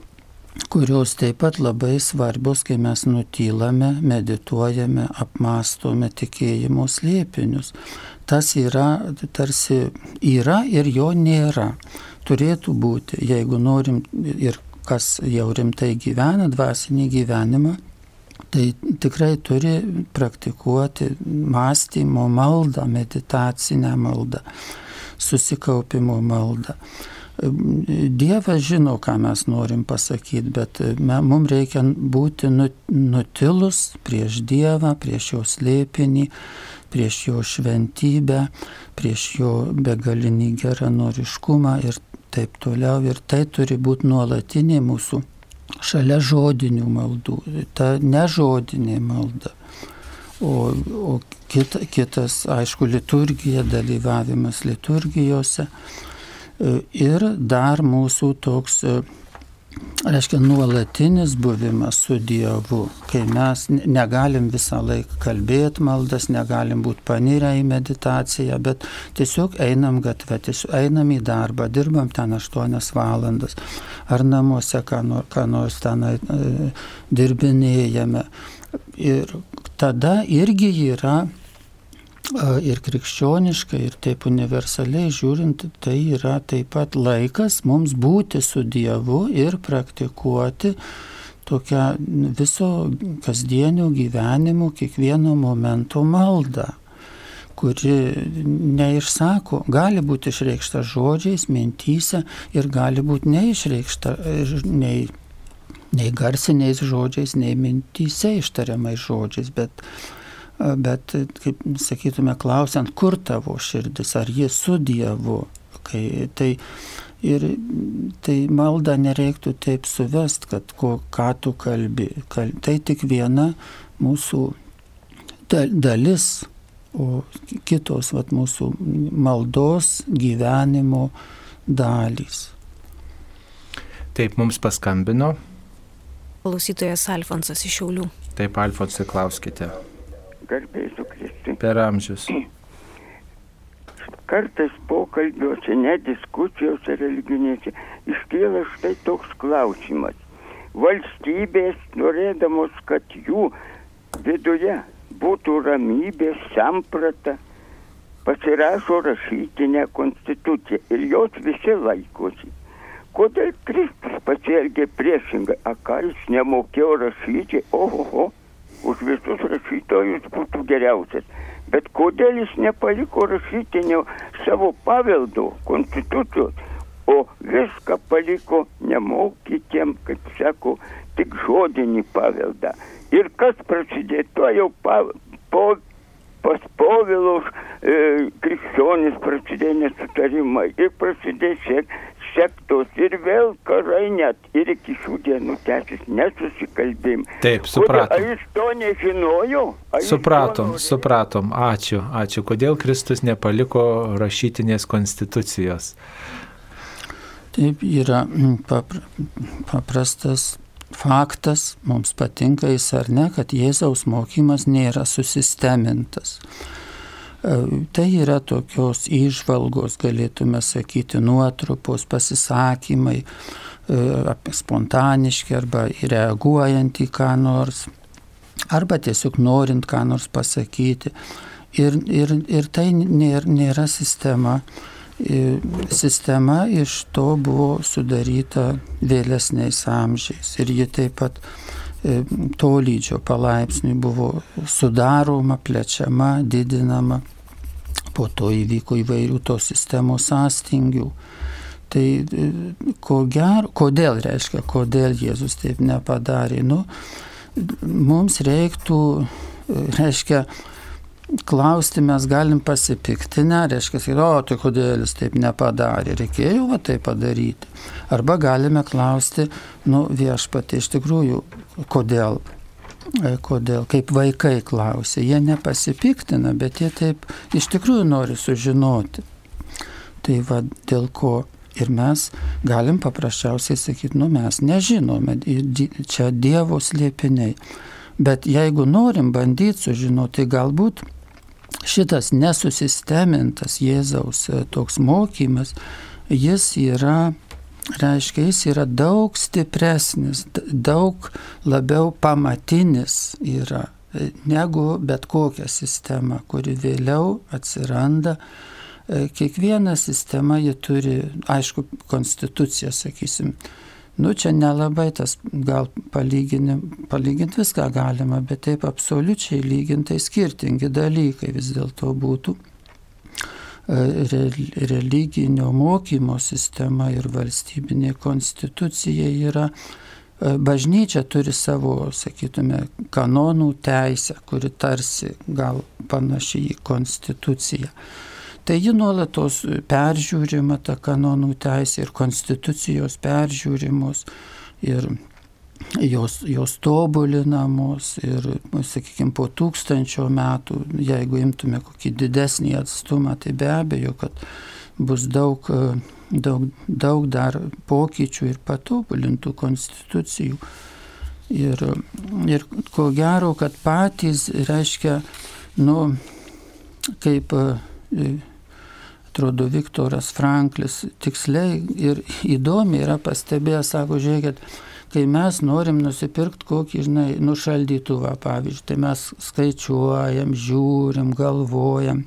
kurios taip pat labai svarbios, kai mes nutylame, medituojame, apmastome tikėjimo slėpinius. Tas yra, tarsi yra ir jo nėra. Turėtų būti, jeigu norim ir kas jau rimtai gyvena dvasinį gyvenimą, tai tikrai turi praktikuoti mąstymo maldą, meditacinę maldą, susikaupimo maldą. Dievas žino, ką mes norim pasakyti, bet mums reikia būti nu, nutilus prieš Dievą, prieš jo slėpinį, prieš jo šventybę, prieš jo begalinį geranoriškumą ir taip toliau. Ir tai turi būti nuolatinė mūsų šalia žodinių maldų, ta nežodinė malda. O, o kita, kitas, aišku, liturgija, dalyvavimas liturgijose ir dar mūsų toks reiškia nuolatinis buvimas su Dievu, kai mes negalim visą laiką kalbėti maldas, negalim būti panirę į meditaciją, bet tiesiog einam gatvę, tiesiog einam į darbą, dirbam ten 8 valandas, ar namuose ką, nor, ką nors ten e, dirbinėjame. Ir tada irgi yra ir krikščioniškai, ir taip universaliai žiūrint, tai yra taip pat laikas mums būti su Dievu ir praktikuoti tokią viso kasdienio gyvenimo, kiekvieno momento maldą kuri neišsako, gali būti išreikšta žodžiais, mintyse ir gali būti neišreikšta nei, nei garsiniais žodžiais, nei mintyse ištariamais žodžiais, bet bet, kaip sakytume, klausiant, kur tavo širdis, ar jie su Dievu. Kai, tai, ir tai maldą nereiktų taip suvest, kad ko, ką tu kalbi. Kal, tai tik viena mūsų dalis, o kitos vat, mūsų maldos gyvenimo dalys. Taip mums paskambino. Klausytojas Alfonsas iš Šiaulių. Taip, Alfonsai, klauskite garbėsiu Kristui. Per amžius. Kartais pokalbiuose, ne diskusijose religinėse iškyla štai toks klausimas. Valstybės, norėdamos, kad jų viduje būtų ramybė, samprata, pasirašo rašytinę konstituciją ir jos visi laikosi. Kodėl Kristus pasielgė priešingai? A ką jis nemokėjo rašyti? Oho, oho už visus rašytojus būtų geriausias. Bet kodėl jis nepaliko rašytinio savo paveldo, konstitucijos, o viską paliko nemokytiem, kaip sako, tik žodinį paveldą. Ir kas prasidėjo, to jau pa, po, pas povilos e, krikščionis prasidėjo nesutarimai ir prasidėjo sektos ir vėl karai net ir iki šių dienų tęsis nesusikalbėjim. Taip, supratom. Ar jis to nežinojo? Ar jis to Supratom, supratom. Ačiū, ačiū. Kodėl Kristus nepaliko rašytinės konstitucijos? Taip yra mm, papra, paprastas faktas, mums patinka jis ar ne, kad Jėzaus mokymas nėra susistemintas. E, Tai yra tokios išvalgos, galėtume sakyti, nuotrupos, pasisakymai, e, spontaniški arba reaguojant į ką nors, arba tiesiog norint ką nors pasakyti. Ir, ir, ir tai nėra, nėra sistema. E, Sistema iš to buvo sudaryta vėlesniais amžiais ir ji taip pat e, tolydžio palaipsniui buvo sudaroma, plečiama, didinama. Po to įvyko įvairių tos sistemos sąstingių. Tai e, ko gero, kodėl reiškia, kodėl Jėzus taip nepadarė? Nu, mums reiktų, e, reiškia, klausti mes galim pasipiktinę, reiškia, o tai kodėl jis taip nepadarė, reikėjo va tai padaryti. Arba galime klausti, nu viešpatė iš tikrųjų, kodėl, E, kodėl, kaip vaikai klausia, jie nepasipiktina, bet jie taip iš tikrųjų nori sužinoti. Tai va dėl ko ir mes galim paprasčiausiai sakyti, nu mes nežinome, čia Dievo slėpiniai. Bet jeigu norim bandyti sužinoti, tai galbūt šitas nesusistemintas Jėzaus e, toks mokymas, jis yra, reiškia, jis yra daug stipresnis, daug labiau pamatinis yra e, negu bet kokia sistema, kuri vėliau atsiranda. E, Kiekviena sistema ji turi, aišku, konstituciją, sakysim, Nu, čia nelabai tas, gal palyginti, viską galima, bet taip absoliučiai lygintai skirtingi dalykai vis dėlto būtų. E, re- Religinio mokymo sistema ir valstybinė konstitucija yra, e, bažnyčia turi savo, sakytume, kanonų teisę, kuri tarsi gal panaši į konstituciją. Tai ji nuolatos peržiūrima, ta kanonų teisė ir konstitucijos peržiūrimos ir jos, jos tobulinamos ir, sakykime, po tūkstančio metų, jeigu imtume kokį didesnį atstumą, tai be abejo, kad bus daug, daug, daug dar pokyčių ir patobulintų konstitucijų. Ir, ir ko gero, kad patys reiškia, nu, kaip atrodo Viktoras Franklis tiksliai ir įdomiai yra pastebėjęs, sako, žiūrėkit, kai mes norim nusipirkti kokį, žinai, nušaldytuvą, pavyzdžiui, tai mes skaičiuojam, žiūrim, galvojam,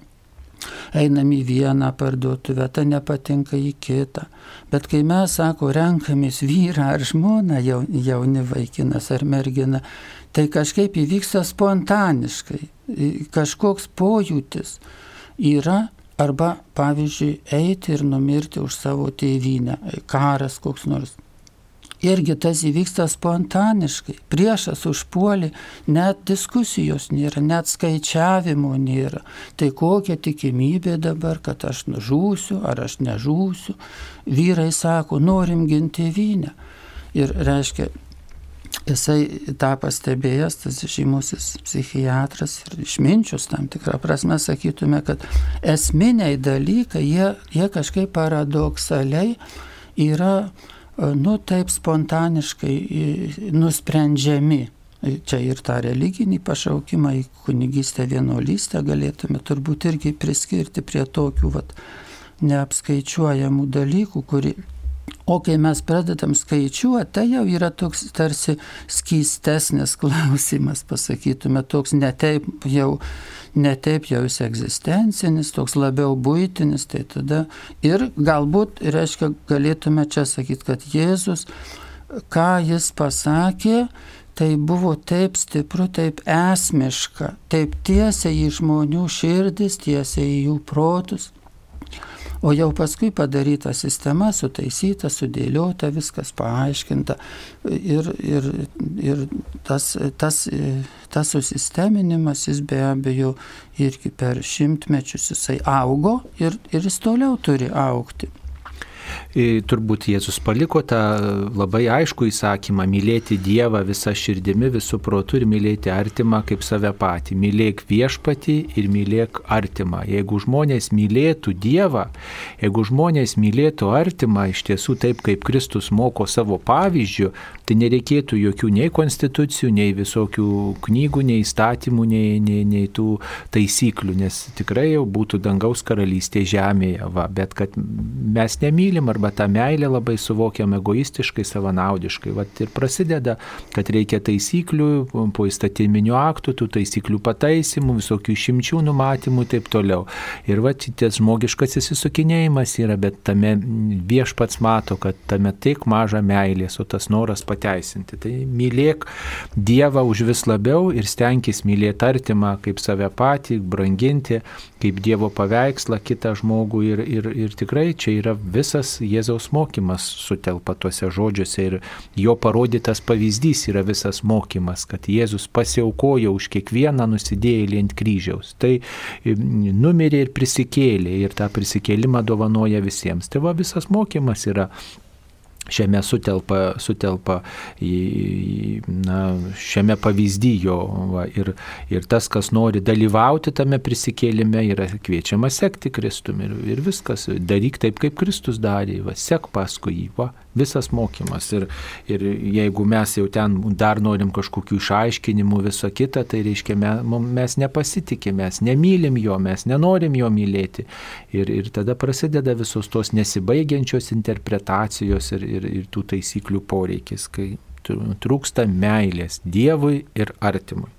einam į vieną parduotuvę, ta nepatinka į kitą. Bet kai mes, sako, renkamės vyrą ar žmoną, jau, jauni vaikinas ar mergina, tai kažkaip įvyksta spontaniškai, kažkoks pojūtis yra arba, pavyzdžiui, eiti ir numirti už savo tėvynę, karas koks nors. Irgi tas įvyksta spontaniškai. Priešas užpuolė, net diskusijos nėra, net skaičiavimo nėra. Tai kokia tikimybė dabar, kad aš nužūsiu ar aš nežūsiu. Vyrai sako, norim ginti tėvynę. Ir reiškia, jisai tą pastebėjęs, tas žymusis psichiatras ir išminčius tam tikrą prasme sakytume, kad esminiai dalykai, jie, jie kažkaip paradoksaliai yra, nu taip spontaniškai nusprendžiami. Čia ir tą religinį pašaukimą į kunigystę vienuolystę galėtume turbūt irgi priskirti prie tokių vat, neapskaičiuojamų dalykų, kuri O kai mes pradedam skaičiuoti, tai jau yra toks tarsi skystesnis klausimas, pasakytume, toks netaip jau, netaip jau jis egzistencinis, toks labiau būtinis, tai tada ir galbūt, reiškia, galėtume čia sakyti, kad Jėzus, ką jis pasakė, tai buvo taip stipru, taip esmiška, taip tiesiai į žmonių širdis, tiesiai į jų protus. O jau paskui padaryta sistema, sutaisyta, sudėliota, viskas paaiškinta. Ir, ir, ir tas, tas, tas susisteminimas, jis be abejo irgi per šimtmečius jisai augo ir, ir jis toliau turi aukti. Turbūt Jėzus paliko tą labai aišku įsakymą - mylėti Dievą visą širdimi, visų protų ir mylėti artimą kaip save patį. Mylėk viešpatį ir mylėk artimą. Jeigu žmonės mylėtų Dievą, jeigu žmonės mylėtų artimą iš tiesų taip, kaip Kristus moko savo pavyzdžių, tai nereikėtų jokių nei konstitucijų, nei visokių knygų, nei įstatymų, nei, nei, nei tų taisyklių, nes tikrai jau būtų dangaus karalystė žemėje. Va. Bet kad mes nemylim arba tą meilę labai suvokiam egoistiškai, savanaudiškai. Vat ir prasideda, kad reikia taisyklių, po įstatyminių aktų, tų taisyklių pataisimų, visokių išimčių numatymų ir taip toliau. Ir va, ties žmogiškas įsisukinėjimas yra, bet tame viešpats mato, kad tame tik maža meilės, o tas noras pateisinti. Tai mylėk Dievą už vis labiau ir stenkis mylėti artimą kaip save patį, branginti, kaip Dievo paveikslą kitą žmogų ir, ir, ir tikrai čia yra visas Jėzaus mokymas sutelpa tuose žodžiuose ir jo parodytas pavyzdys yra visas mokymas, kad Jėzus pasiaukojo už kiekvieną nusidėjėlį ant kryžiaus. Tai numirė ir prisikėlė ir tą prisikėlimą dovanoja visiems. Tai va visas mokymas yra šiame sutelpa, sutelpa į, na, šiame pavyzdyjo. Va, ir, ir tas, kas nori dalyvauti tame prisikėlime, yra kviečiama sekti Kristumi. Ir, ir viskas, daryk taip, kaip Kristus darė, va, sek paskui jį. Va, visas mokymas. Ir, ir jeigu mes jau ten dar norim kažkokių išaiškinimų, viso kita, tai reiškia, mes nepasitikime, mes nemylim jo, mes nenorim jo mylėti. Ir, ir tada prasideda visos tos nesibaigiančios interpretacijos ir, ir, ir tų taisyklių poreikis, kai trūksta meilės Dievui ir artimui.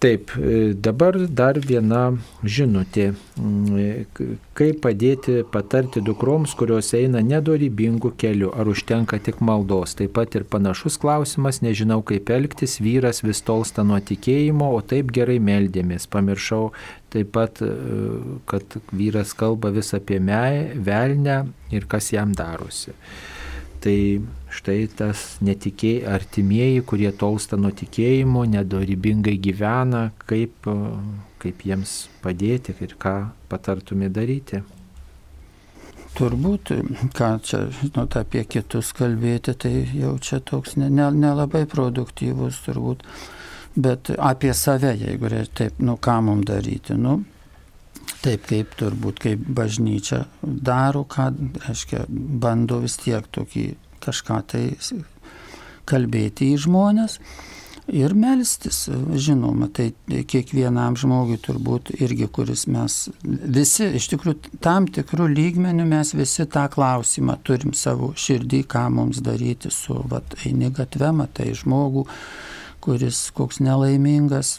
Taip, e, dabar dar viena žinutė. Mm, e, kaip padėti patarti dukroms, kurios eina nedorybingų kelių, ar užtenka tik maldos. Taip pat ir panašus klausimas, nežinau kaip elgtis, vyras vis tolsta nuo tikėjimo, o taip gerai meldėmės. Pamiršau taip pat, e, kad vyras kalba vis apie velnę ir kas jam darosi. Tai štai tas netikėjai, artimieji, kurie tolsta nuo tikėjimo, nedorybingai gyvena, kaip, kaip jiems padėti ir ką patartumė daryti. Turbūt, ką čia, žinot, apie kitus kalbėti, tai jau čia toks nelabai ne, ne produktyvus turbūt, bet apie save, jeigu taip, nu ką mums daryti, nu, taip kaip turbūt, kaip bažnyčia daro, ką, reiškia, bando vis tiek tokį kažką tai kalbėti į žmonės ir melstis. Žinoma, tai kiekvienam žmogui turbūt irgi, kuris mes visi, iš tikrųjų, tam tikrų lygmenių mes visi tą klausimą turim savo širdį, ką mums daryti su, vat, eini gatve, matai žmogų, kuris koks nelaimingas.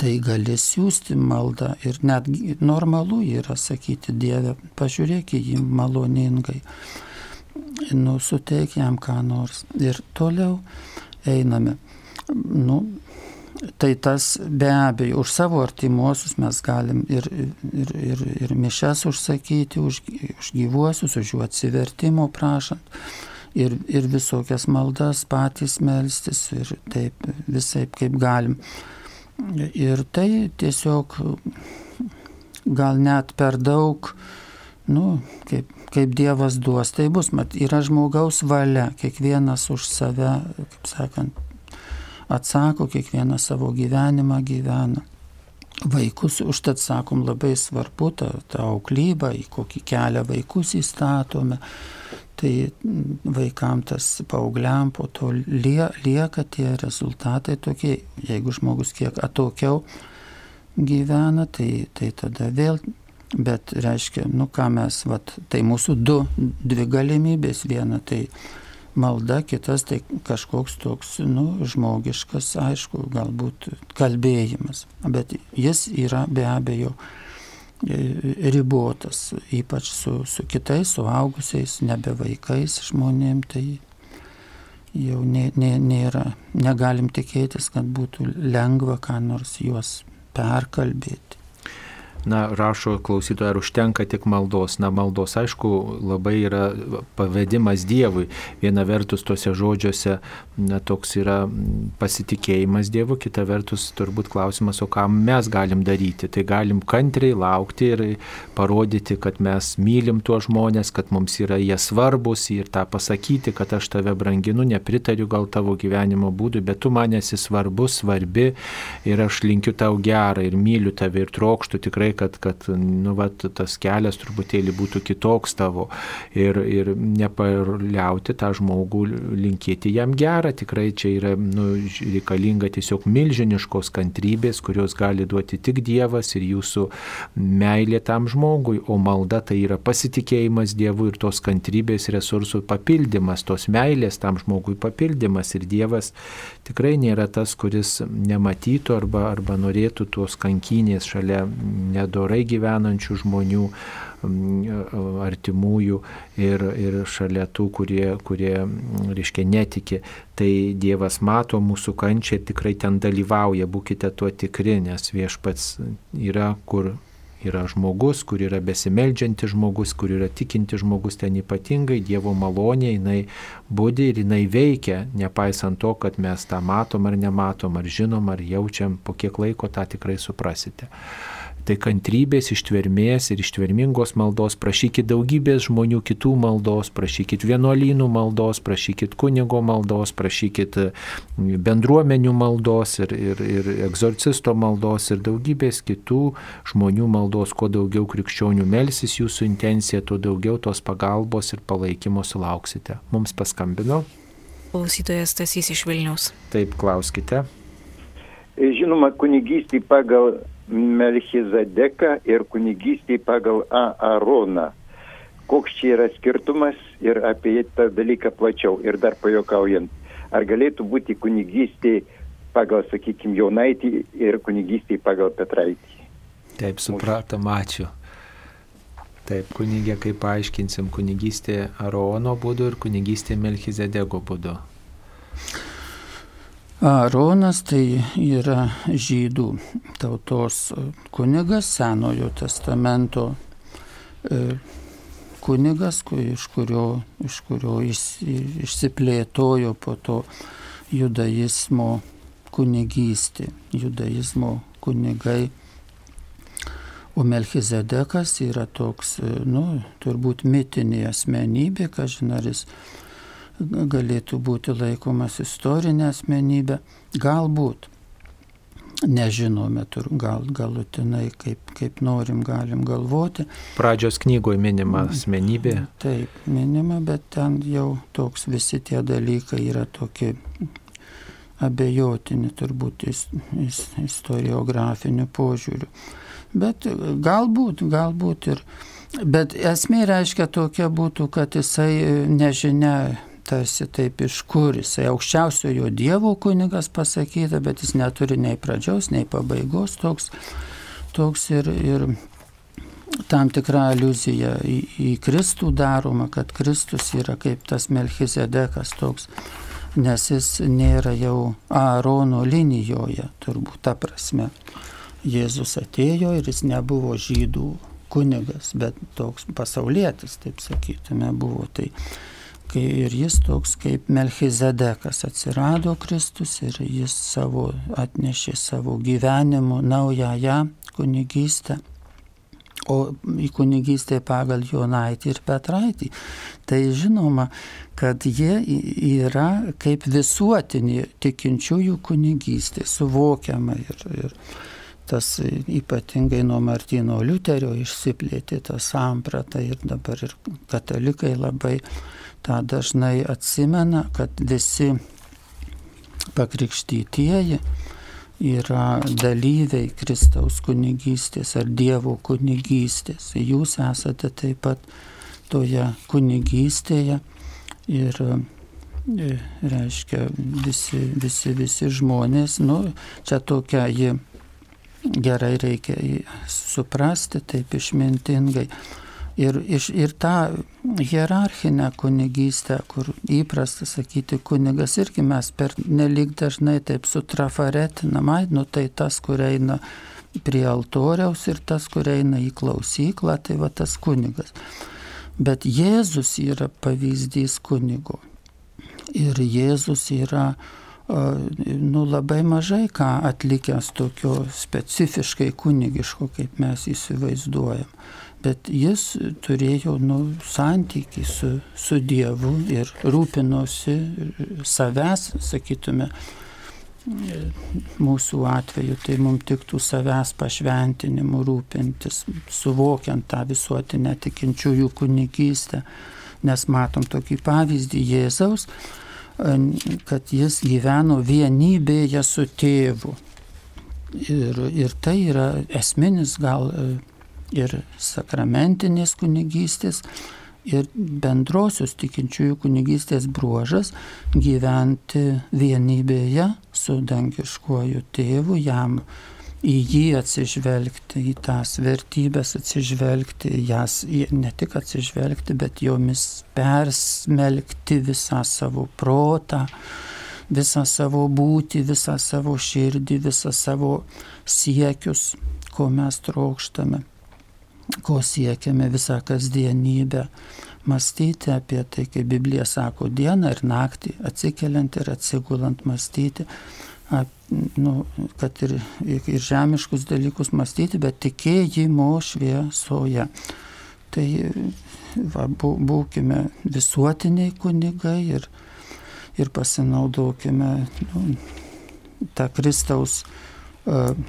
Tai gali siūsti maldą ir net normalu yra sakyti Dieve, pažiūrėk į jį maloningai nu, suteik jam ką nors. Ir toliau einame. Nu, tai tas be abejo, už savo artimuosius mes galim ir, ir, ir, ir mišes užsakyti, už, už gyvuosius, už jų atsivertimo prašant. Ir, ir visokias maldas patys melstis ir taip visai kaip galim. Ir tai tiesiog gal net per daug, nu, kaip kaip Dievas duos, tai bus, mat, yra žmogaus valia, kiekvienas už save, kaip sakant, atsako, kiekvienas savo gyvenimą gyvena. Vaikus, užtat sakom, labai svarbu ta, ta auklyba, į kokį kelią vaikus įstatome, tai vaikam tas paaugliam po to lie, lieka tie rezultatai tokie, jeigu žmogus kiek atokiau gyvena, tai, tai tada vėl Bet reiškia, nu ką mes, vat, tai mūsų du, dvi galimybės, viena tai malda, kitas tai kažkoks toks, nu, žmogiškas, aišku, galbūt kalbėjimas. Bet jis yra be abejo e, ribotas, ypač su, su kitais, suaugusiais, nebe vaikais žmonėm, tai jau nė, nė, nėra, negalim tikėtis, kad būtų lengva ką nors juos perkalbėti. Na, rašo klausytoja, ar užtenka tik maldos. Na, maldos, aišku, labai yra pavedimas Dievui. Viena vertus tuose žodžiuose, na, toks yra pasitikėjimas Dievu, kita vertus turbūt klausimas, o ką mes galim daryti. Tai galim kantriai laukti ir parodyti, kad mes mylim tuos žmonės, kad mums yra jie svarbus ir tą pasakyti, kad aš tave branginu, nepritariu gal tavo gyvenimo būdui, bet tu man esi svarbus, svarbi ir aš linkiu tau gerą ir myliu tave ir trokštų tikrai, kad, kad nu, vat, tas kelias truputėlį būtų kitoks tavo. Ir, ir nepaliauti tą žmogų linkėti jam gerą. Tikrai čia yra nu, reikalinga tiesiog milžiniškos kantrybės, kurios gali duoti tik Dievas ir jūsų meilė tam žmogui, o malda tai yra pasitikėjimas Dievu ir tos kantrybės resursų papildymas, tos meilės tam žmogui papildymas. Ir Dievas tikrai nėra tas, kuris nematytų arba, arba norėtų tos kankynės šalia nedorai gyvenančių žmonių artimųjų ir, ir šalia tų, kurie, kurie reiškia, netiki. Tai Dievas mato mūsų kančią ir tikrai ten dalyvauja, būkite tuo tikri, nes viešpats yra, kur yra žmogus, kur yra besimeldžianti žmogus, kur yra tikinti žmogus, ten ypatingai Dievo malonė, jinai būdi ir jinai veikia, nepaisant to, kad mes tą matom ar nematom, ar žinom, ar jaučiam, po kiek laiko tą tikrai suprasite tai kantrybės, ištvermės ir ištvermingos maldos, prašykit daugybės žmonių kitų maldos, prašykit vienuolynų maldos, prašykit kunigo maldos, prašykit bendruomenių maldos ir, ir, ir egzorcisto maldos ir daugybės kitų žmonių maldos, kuo daugiau krikščionių melsis jūsų intencija, tuo daugiau tos pagalbos ir palaikymo sulauksite. Mums paskambino. Klausytojas Tasys iš Vilnius. Taip, klauskite. Žinoma, kunigystį pagal Melchizadeką ir kunigystį pagal Aaroną. Koks čia yra skirtumas ir apie tą dalyką plačiau. Ir dar pajokaujant, ar galėtų būti kunigystė pagal, sakykime, Jonaitį ir kunigystė pagal Petraitį. Taip, supratom, ačiū. Taip, kunigė, kaip paaiškinsim, kunigystė Arono būdu ir kunigystė Melchizedego būdu. Aaronas tai yra žydų tautos kunigas, Senojo testamento e, kunigas, iš kurio, iš kurio išsiplėtojo po to judaizmo kunigystė, judaizmo kunigai. O Melchizedekas yra toks, e, nu, turbūt mitinė asmenybė, kažin ar jis galėtų būti laikomas istorinė asmenybė. Galbūt, nežinome, tur, gal galutinai, kaip, kaip norim, galim galvoti. Pradžios knygoje minima asmenybė. Taip, minima, bet ten jau toks visi tie dalykai yra tokie abejotini turbūt istoriografiniu požiūriu. Bet galbūt, galbūt ir. Bet esmė reiškia tokia būtų, kad jisai nežinia tarsi taip iš kur jisai aukščiausiojo Dievo kunigas pasakyta, bet jis neturi nei pradžios, nei pabaigos, toks, toks ir, ir tam tikra aluzija į, į Kristų daroma, kad Kristus yra kaip tas Melchizedekas toks, nes jis nėra jau Aarono linijoje, turbūt ta prasme. Jėzus atėjo ir jis nebuvo žydų kunigas, bet toks pasaulietis, taip sakytume, buvo. Tai ir jis toks kaip Melchizedekas atsirado Kristus ir jis savo atnešė savo gyvenimu naująją kunigystę. O į kunigystę pagal Jonaitį ir Petraitį. Tai žinoma, kad jie yra kaip visuotinė tikinčiųjų kunigystė, suvokiama ir, ir tas ypatingai nuo Martino Liuterio išsiplėtė tą sampratą ir dabar ir katalikai labai tą dažnai atsimena, kad visi pakrikštytieji yra dalyviai Kristaus kunigystės ar Dievo kunigystės. Jūs esate taip pat toje kunigystėje ir e, reiškia visi, visi, visi žmonės, nu, čia tokia ji gerai reikia suprasti, taip išmintingai. Ir, ir tą hierarchinę kunigystę, kur įprasta sakyti kunigas, irgi mes per nelik dažnai taip sutrafaretinam, nu tai tas, kur eina prie altoriaus ir tas, kur eina į klausyklą, tai va tas kunigas. Bet Jėzus yra pavyzdys kunigo. Ir Jėzus yra nu, labai mažai ką atlikęs tokio specifiškai kunigiško, kaip mes įsivaizduojam. Bet jis turėjo nu, santykį su, su Dievu ir rūpinosi savęs, sakytume, mūsų atveju tai mums tiktų savęs pašventinimu rūpintis, suvokiant tą visuotinę tikinčiųjų kunigystę, nes matom tokį pavyzdį Jėzaus, kad jis gyveno vienybėje su tėvu. Ir, ir tai yra esminis gal ir sakramentinės kunigystės, ir bendrosios tikinčiųjų kunigystės bruožas gyventi vienybėje su dangiškuoju tėvu, jam į jį atsižvelgti, į tas vertybės atsižvelgti, jas ne tik atsižvelgti, bet jomis persmelkti visą savo protą, visą savo būtį, visą savo širdį, visą savo siekius, ko mes trokštame, ko siekiame visą kasdienybę. Mąstyti apie tai, kaip Biblija sako, dieną ir naktį, atsikeliant ir atsigulant mąstyti nu, kad ir, ir žemiškus dalykus mąstyti, bet tikėjimo šviesoje. Tai va, būkime visuotiniai kunigai ir, ir pasinaudokime nu, tą Kristaus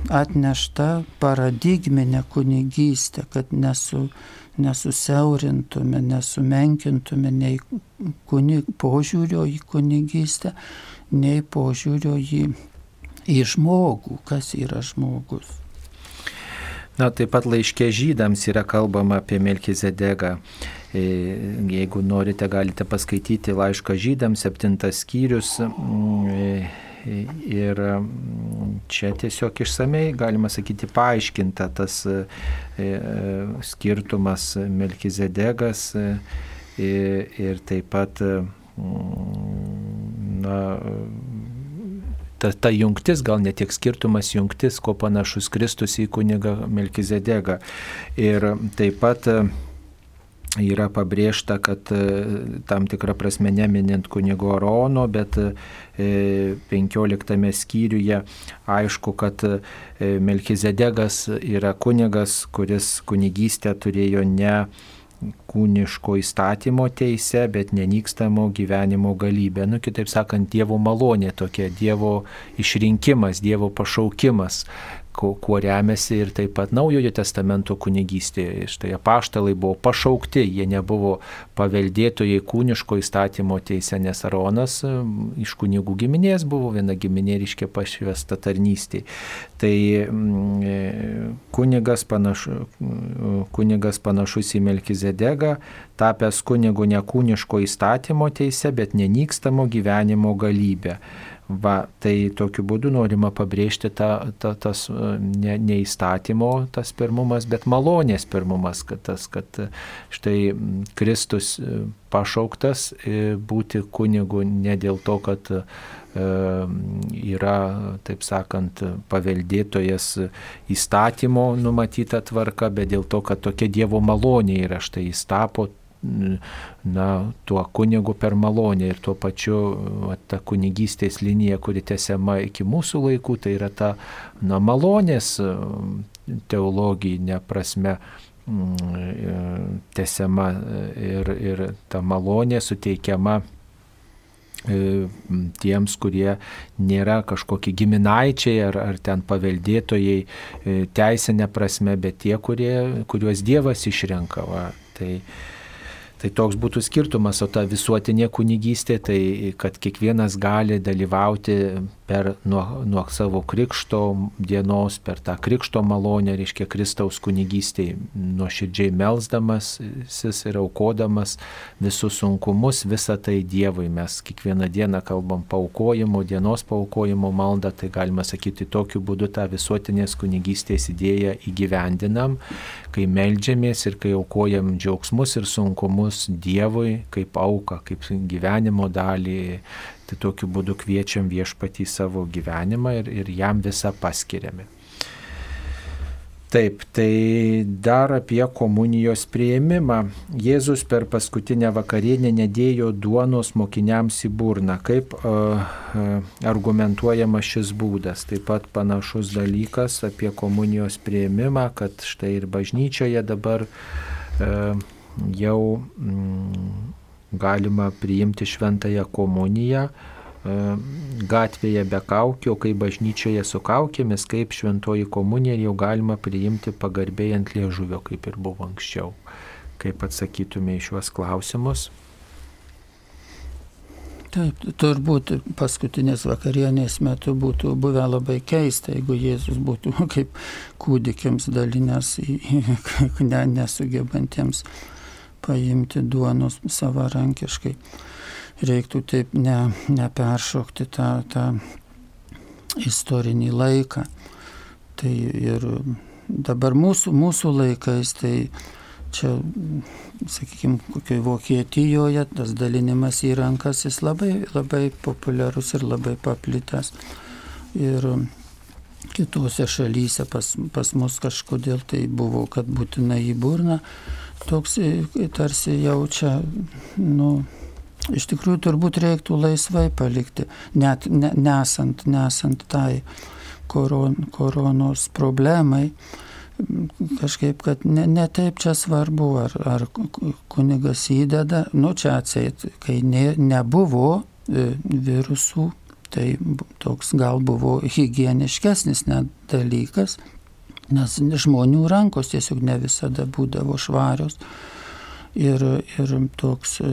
atneštą paradigminę kunigystę, kad nesu, nesusiaurintume, nesumenkintume nei kunig, požiūrio į kunigystę, nei požiūrio į į žmogų, kas yra žmogus. Na, taip pat laiškė žydams yra kalbama apie Melkizedegą. E, jeigu norite, galite paskaityti laišką žydams, septintas skyrius. Mm, e, ir mm, čia tiesiog išsamei, galima sakyti, paaiškinta tas e, skirtumas Melkizedegas ir taip pat mm, na, ta, ta jungtis, gal ne tiek skirtumas jungtis, ko panašus Kristus į kunigą Melkizedegą. Ir taip pat e, yra pabrėžta, kad e, tam tikrą prasme neminint kunigo Arono, bet 15 e, skyriuje aišku, kad Melkizedegas yra kunigas, kuris kunigystę turėjo ne kūniško įstatymo teise, bet nenykstamo gyvenimo galybė. Nu, kitaip sakant, Dievo malonė tokia, Dievo išrinkimas, Dievo pašaukimas, kuo remiasi ir taip pat Naujojo testamento kunigystė. Štai apaštalai buvo pašaukti, jie nebuvo paveldėtojai kūniško įstatymo teise, nes Aronas iš kunigų giminės buvo viena giminė ryškia pašvesta tarnystė. Tai mm, kunigas, panašu, kunigas panašus į Melkizedegą, tapęs kunigu ne kūniško įstatymo teise, bet nenykstamo gyvenimo galybę. Va, tai tokiu būdu norima pabrėžti tą, tą, tas ne, ne įstatymo tas pirmumas, bet malonės pirmumas, kad, tas, kad štai Kristus pašauktas būti kunigu ne dėl to, kad yra, taip sakant, paveldėtojas įstatymo numatyta tvarka, bet dėl to, kad tokia Dievo malonė yra, štai jis tapo na, tuo kunigu per malonę ir tuo pačiu va, ta kunigystės linija, kuri tęsiama iki mūsų laikų, tai yra ta na, malonės teologinė prasme tęsiama ir, ir ta malonė suteikiama tiems, kurie nėra kažkokie giminaičiai ar, ar ten paveldėtojai teisinė prasme, bet tie, kurie, kuriuos Dievas išrenka. Va. Tai, Tai toks būtų skirtumas, o ta visuotinė kunigystė, tai kad kiekvienas gali dalyvauti per nuo, nuo savo krikšto dienos, per tą krikšto malonę, reiškia Kristaus kunigystėje, nuoširdžiai melzdamasis ir aukodamas visus sunkumus, visą tai Dievui. Mes kiekvieną dieną kalbam paukojimo, dienos paukojimo maldą, tai galima sakyti, tokiu būdu tą visuotinės kunigystės idėją įgyvendinam, kai melžiamės ir kai aukojam džiaugsmus ir sunkumus Dievui kaip auką, kaip gyvenimo dalį Tai tokiu būdu kviečiam viešpatį savo gyvenimą ir, ir jam visą paskiriame. Taip, tai dar apie komunijos prieimimą. Jėzus per paskutinę vakarienę nedėjo duonos mokiniams į burną. Kaip uh, uh, argumentuojama šis būdas? Taip pat panašus dalykas apie komunijos prieimimą, kad štai ir bažnyčioje dabar uh, jau mm, galima priimti šventąją komuniją. E, gatvėje be kaukio, kai bažnyčioje su kaukėmis, kaip šventoji komunija jau galima priimti pagarbiai ant liežuvio, kaip ir buvo anksčiau. Kaip atsakytume į šiuos klausimus? Taip, turbūt paskutinės vakarienės metu būtų buvę labai keista, jeigu Jėzus būtų kaip kūdikiams dalinęs, ne, nesugebantiems paimti duonos savarankiškai reiktų taip ne, neperšokti tą, tą istorinį laiką. Tai ir dabar mūsų, mūsų laikais, tai čia, sakykime, kokioje Vokietijoje tas dalinimas į rankas jis labai, labai populiarus ir labai paplitęs. Ir kitose šalyse pas, pas mus kažkodėl tai buvo, kad būtinai į burną, toks tarsi jaučia, nu, iš tikrųjų turbūt reiktų laisvai palikti, net ne, nesant, nesant tai koron, koronos problemai. Kažkaip, kad ne, ne taip čia svarbu, ar, ar kunigas įdeda, nu čia atseit, kai ne, nebuvo e, virusų, tai toks gal buvo hygieniškesnis net dalykas, nes žmonių rankos tiesiog ne visada būdavo švarios. Ir, ir toks e,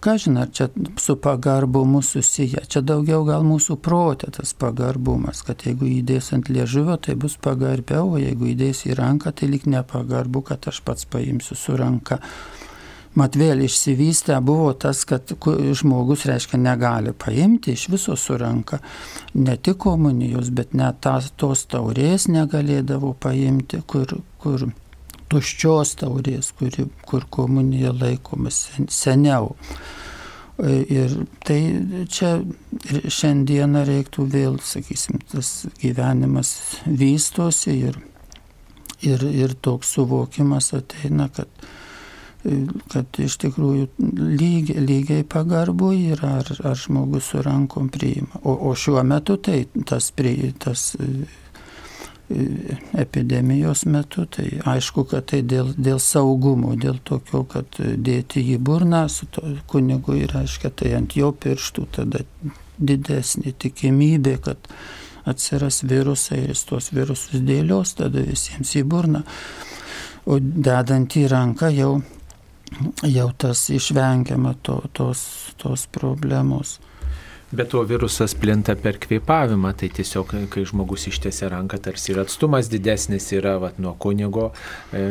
ką žinai, ar čia su pagarbumu susiję. Čia daugiau gal mūsų protė tas pagarbumas, kad jeigu įdės ant liežuvio, tai bus pagarbiau, o jeigu įdės į ranką, tai lik nepagarbu, kad aš pats paimsiu su ranka. Mat vėl išsivystę buvo tas, kad žmogus, reiškia, negali paimti iš viso su ranka ne tik komunijos, bet net tas, tos taurės negalėdavo paimti, kur, kur tuščios taurės, kuri, kur komunija laikomas seniau. Ir tai čia šiandieną reiktų vėl, sakysim, tas gyvenimas vystosi ir, ir, ir toks suvokimas ateina, kad, kad iš tikrųjų lygiai, lygiai pagarbu yra, ar, ar žmogus su rankom priima. O, o šiuo metu tai tas, prie, tas epidemijos metu, tai aišku, kad tai dėl, dėl saugumo, dėl tokio, kad dėti į burną su kunigu ir aiškia, tai ant jo pirštų tada didesnė tikimybė, kad atsiras virusai ir jis tuos virusus dėlios tada visiems į burną. O dedant į ranką jau, jau tas išvengiama to, tos, tos problemos. Bet to virusas plinta per kvėpavimą, tai tiesiog, kai žmogus ištiesia ranką, tarsi ir atstumas didesnis yra vat, nuo kunigo e,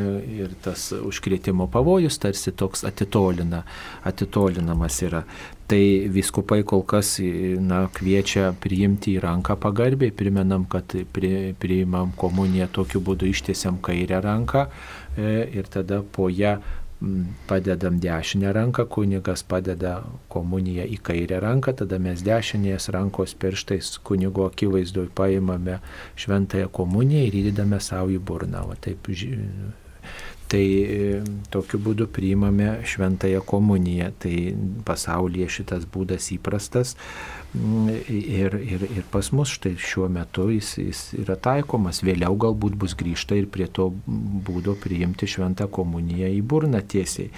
ir tas užkrėtimo pavojus tarsi toks atitolina, atitolinamas yra. Tai viskupai kol kas na, kviečia priimti į ranką pagarbiai, primenam, kad pri, priimam komuniją tokiu būdu ištiesiam kairę ranką e, ir tada po ją padedam dešinę ranką, kunigas padeda komuniją į kairę ranką, tada mes dešinės rankos pirštais kunigo akivaizdoj paimame šventąją komuniją ir įdedame savo į burną. O taip Tai e, tokiu būdu priimame šventąją komuniją. Tai pasaulyje šitas būdas įprastas ir, ir, ir pas mus štai šiuo metu jis, jis yra taikomas. Vėliau galbūt bus grįžta ir prie to būdo priimti šventą komuniją į burną tiesiai.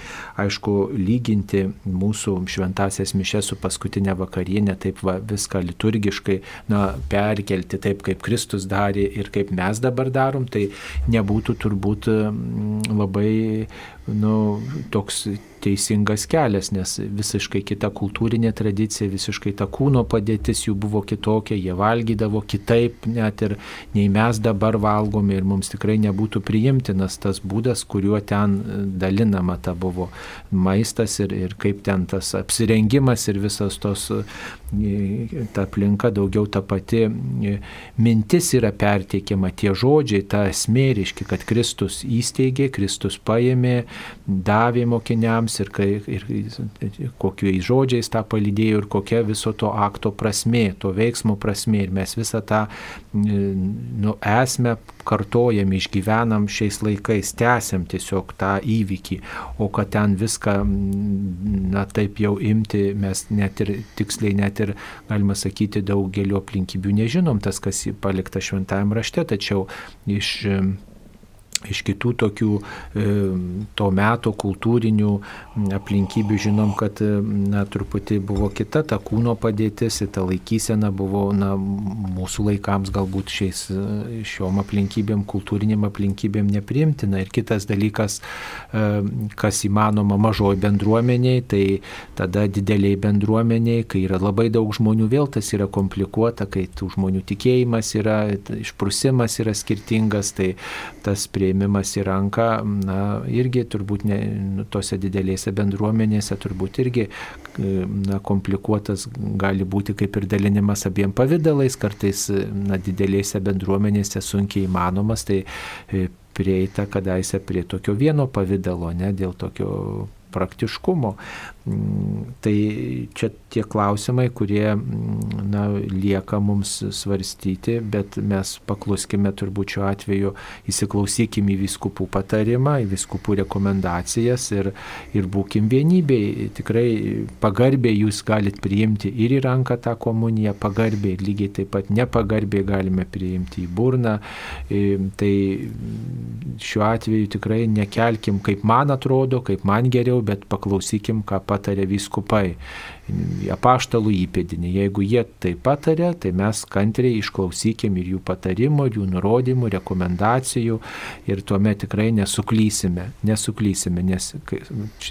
Aišku, lyginti mūsų šventasias mišes su paskutinė vakarienė, taip va, viską liturgiškai na, perkelti taip, kaip Kristus darė ir kaip mes dabar darom, tai nebūtų turbūt mm, labai nu, toks teisingas kelias, nes visiškai kita kultūrinė tradicija, visiškai ta kūno padėtis jų buvo kitokia, jie valgydavo kitaip net ir nei mes dabar valgome ir mums tikrai nebūtų priimtinas tas būdas, kuriuo ten dalinama ta buvo maistas ir, ir kaip ten tas apsirengimas ir visas tos ta aplinka daugiau ta pati mintis yra perteikiama, tie žodžiai, ta esmė reiškia, kad Kristus įsteigė, Kristus paėmė, davė mokiniams ir, kai, ir kokiais žodžiais tą palydėjo ir kokia viso to akto prasme, to veiksmo prasme. Ir mes visą tą nu, esmę kartojam, išgyvenam šiais laikais, tęsiam tiesiog tą įvykį, o kad ten viską, na taip jau imti, mes net ir tiksliai, net ir, galima sakyti, daugelio aplinkybių nežinom, tas, kas palikta šventajame rašte, tačiau iš iš kitų tokių e, to meto kultūrinių aplinkybių žinom, kad e, na, truputį buvo kita ta kūno padėtis, ta laikysena buvo na, mūsų laikams galbūt šiais, e, šiom aplinkybėm, kultūriniam aplinkybėm nepriimtina. Ir kitas dalykas, kas įmanoma mažoji bendruomeniai, tai tada dideliai bendruomeniai, kai yra labai daug žmonių, vėl tas yra komplikuota, kai tų žmonių tikėjimas yra, išprusimas yra skirtingas, tai tas prie paėmimas į ranką, na, irgi turbūt ne, nu, tose didelėse bendruomenėse turbūt irgi na, komplikuotas gali būti kaip ir dalinimas abiem pavydalais, kartais na, didelėse bendruomenėse sunkiai įmanomas, tai e, prieita kadaise prie tokio vieno pavydalo, ne, dėl tokio praktiškumo. Mm, tai čia tie klausimai, kurie mm, na, lieka mums svarstyti, bet mes pakluskime turbūt šiuo atveju, įsiklausykime į viskupų patarimą, į viskupų rekomendacijas ir, ir būkim vienybei. Tikrai pagarbiai jūs galite priimti ir į ranką tą komuniją, pagarbiai, lygiai taip pat nepagarbiai galime priimti į burną. E, tai šiuo atveju tikrai nekelkim, kaip man atrodo, kaip man geriau, bet paklausykim, ką patarė vyskupai apaštalų įpėdinį. Jeigu jie tai patarė, tai mes kantriai išklausykim ir jų patarimų, ir jų nurodymų, rekomendacijų ir tuomet tikrai nesuklysime, nesuklysime, nes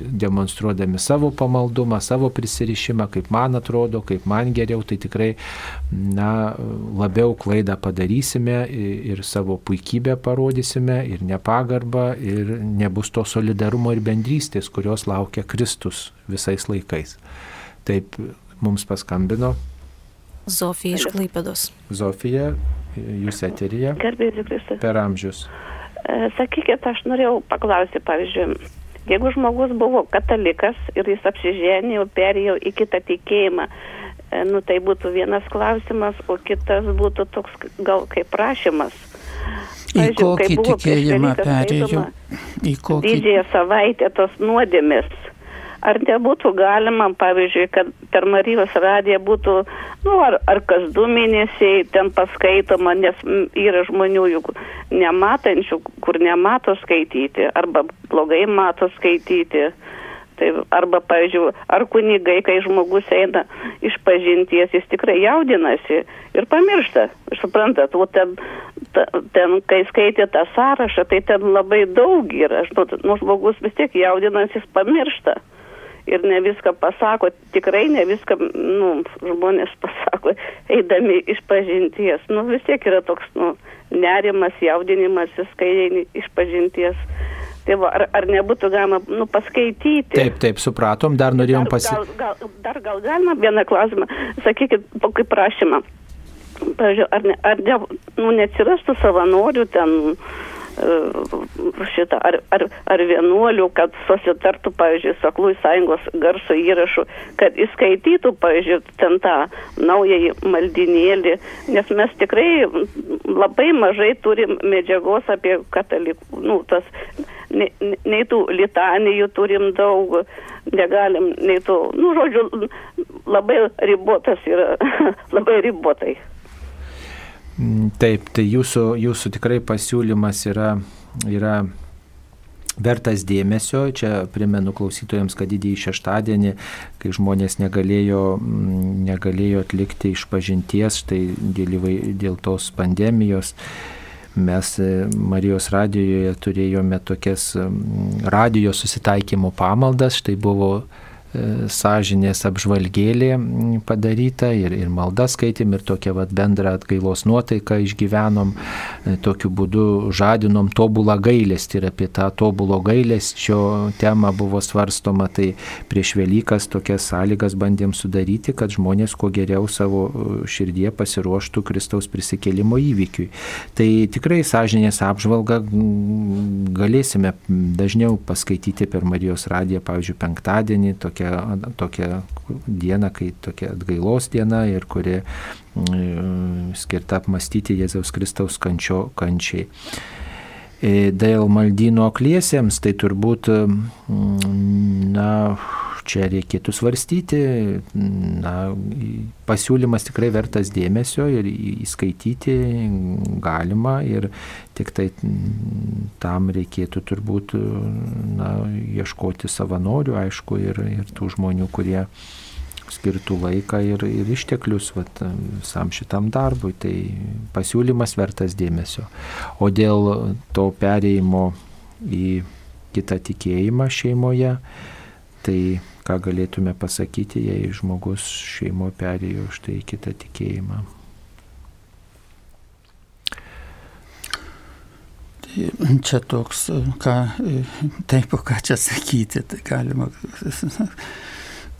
demonstruodami savo pamaldumą, savo prisirišimą, kaip man atrodo, kaip man geriau, tai tikrai na, labiau klaidą padarysime ir savo puikybę parodysime ir nepagarbą ir nebus to solidarumo ir bendrystės, kurios laukia Kristus visais laikais. Taip mums paskambino. Zofija iš Klaipėdos. Zofija, jūs eterija. Gerbėjai Kristus. Per amžius. E, sakykit, aš norėjau paklausyti, pavyzdžiui, jeigu žmogus buvo katalikas ir jis apsiženėjo, perėjo į kitą tikėjimą, e, nu tai būtų vienas klausimas, o kitas būtų toks gal kaip prašymas. Į kokį tikėjimą perėjo? Į kokį? Didžiąją savaitę tos nuodėmės ar nebūtų galima, pavyzdžiui, kad per Marijos radiją būtų, nu, ar, ar kas du mėnesiai ten paskaitoma, nes yra žmonių juk nematančių, kur nemato skaityti, arba blogai mato skaityti. Tai arba, pavyzdžiui, ar kunigai, kai žmogus eina iš pažinties, jis tikrai jaudinasi ir pamiršta. Suprantat, o ten, ten, kai skaitė tą sąrašą, tai ten labai daug yra. Nu, žmogus vis tiek jaudinasi, jis pamiršta ir ne viską pasako, tikrai ne viską, nu, žmonės pasako, eidami iš pažinties. Nu, vis tiek yra toks, nu, nerimas, jaudinimas, kai eini iš pažinties. Tai va, ar, ar nebūtų galima nu, paskaityti? Taip, taip, supratom, dar norėjom pasakyti. Gal, gal, dar gal galima vieną klausimą, sakykit, kaip prašymą. Pavyzdžiui, ar, ne, ar ne, nu, neatsirastų savanorių ten šitą, ar, ar, ar vienuolių, kad susitartų, pavyzdžiui, Saklųjų sąjungos garso įrašų, kad įskaitytų, pavyzdžiui, ten tą naująjį maldinėlį, nes mes tikrai labai mažai turim medžiagos apie katalikų, nu, tas, nei, nei tų litanijų turim daug, negalim, nei tų, nu, žodžiu, labai ribotas yra, labai ribotai. Mm, taip, tai jūsų, jūsų tikrai pasiūlymas yra, yra vertas dėmesio. Čia primenu klausytojams, kad didįjį šeštadienį, kai žmonės negalėjo, mm, negalėjo atlikti išpažinties, štai dėl, dėl tos pandemijos, mes e, Marijos radijoje turėjome tokias mm, radijos susitaikymo pamaldas, štai buvo sąžinės apžvalgėlė padaryta ir, ir malda skaitėm ir tokia vat, bendra atgailos nuotaika išgyvenom, e, tokiu būdu žadinom tobulą gailestį ir apie tą tobulo gailesčio temą buvo svarstoma, tai prieš Velykas tokias sąlygas bandėm sudaryti, kad žmonės kuo geriau savo širdie pasiruoštų Kristaus prisikėlimo įvykiui. Tai tikrai sąžinės apžvalgą galėsime dažniau paskaityti per Marijos radiją, pavyzdžiui, penktadienį, tokią, tokią dieną, kai tokia atgailos diena ir kuri skirta apmastyti Jėzaus Kristaus kančio, kančiai. E, dėl maldyno akliesiems, tai turbūt, na, čia reikėtų svarstyti, na, pasiūlymas tikrai vertas dėmesio ir įskaityti galima ir tik tai tam reikėtų turbūt, na, ieškoti savanorių, aišku, ir, ir tų žmonių, kurie skirtų laiką ir, ir išteklius vat, visam šitam darbui. Tai pasiūlymas vertas dėmesio. O dėl to pereimo į kitą tikėjimą šeimoje, tai ką galėtume pasakyti, jei žmogus šeimo perėjo štai kitą tikėjimą. Tai čia toks, ką, taip, ką čia sakyti, tai galima,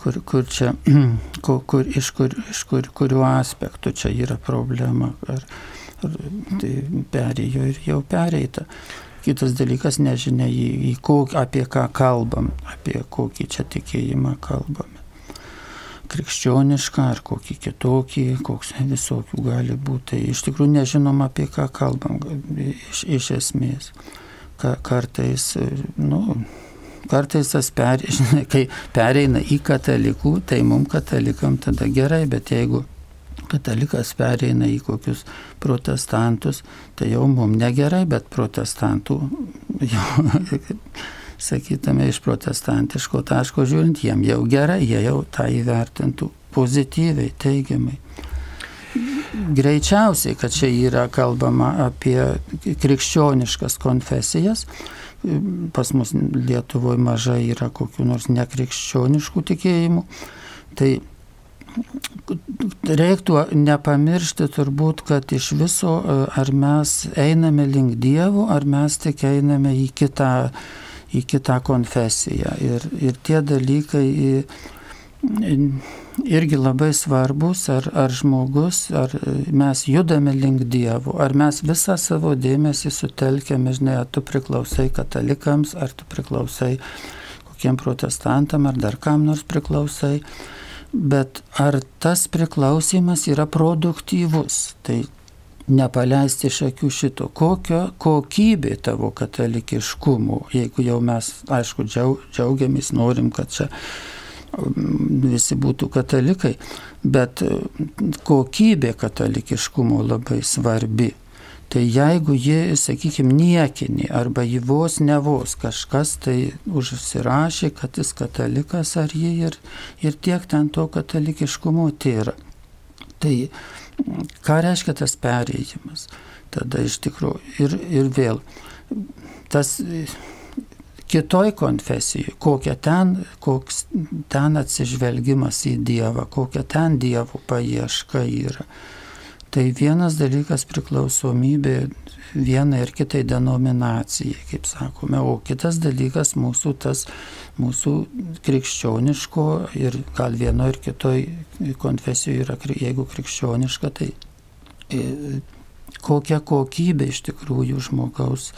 kur, kur čia, kur, kur, iš, kur, iš kur, kuriuo aspektu čia yra problema, ar, ar tai perėjo ir jau pereita. Kitas dalykas, nežinia, į, į kok, apie ką kalbam, apie kokį čia tikėjimą kalbame. Krikščionišką ar kokį kitokį, koks visokių gali būti. Tai iš tikrųjų nežinom, apie ką kalbam iš, iš esmės. Ka, kartais, nu, kartais tas per, žinai, kai pereina į katalikų, tai mums katalikam tada gerai, bet jeigu katalikas pereina į kokius protestantus, tai jau mums negerai, bet protestantų, jau, sakytume, iš protestantiško taško žiūrint, jiem jau gerai, jie jau tą įvertintų pozityviai, teigiamai. Greičiausiai, kad čia yra kalbama apie krikščioniškas konfesijas, pas mus Lietuvoje mažai yra kokių nors nekrikščioniškų tikėjimų, tai reiktų nepamiršti turbūt, kad iš viso ar mes einame link dievų, ar mes tik einame į kitą, į kitą konfesiją. Ir, ir tie dalykai irgi labai svarbus, ar, ar žmogus, ar mes judame link dievų, ar mes visą savo dėmesį sutelkėme, žinai, ar tu priklausai katalikams, ar tu priklausai kokiem protestantam, ar dar kam nors priklausai bet ar tas priklausimas yra produktyvus, tai nepaleisti iš akių šito, kokio kokybė tavo katalikiškumo, jeigu jau mes, aišku, džiaugiamės, norim, kad čia mm, visi būtų katalikai, bet kokybė katalikiškumo labai svarbi. Tai jeigu ji, sakykime, niekinį arba jį vos ne vos kažkas tai užsirašė, kad jis katalikas ar jį ir, ir tiek ten to katalikiškumo tėra. Tai ką reiškia tas perėjimas? Tada iš tikrųjų ir, ir vėl tas kitoj konfesijoje, kokia ten, koks ten atsižvelgimas į Dievą, kokia ten Dievo paieška yra Tai vienas dalykas priklausomybė vienai ir kitai denominacijai, kaip sakome, o kitas dalykas mūsų tas, mūsų krikščioniško ir gal vieno ir kitoj konfesijoje yra, jeigu krikščioniška, tai e, kokia kokybė iš tikrųjų žmogaus,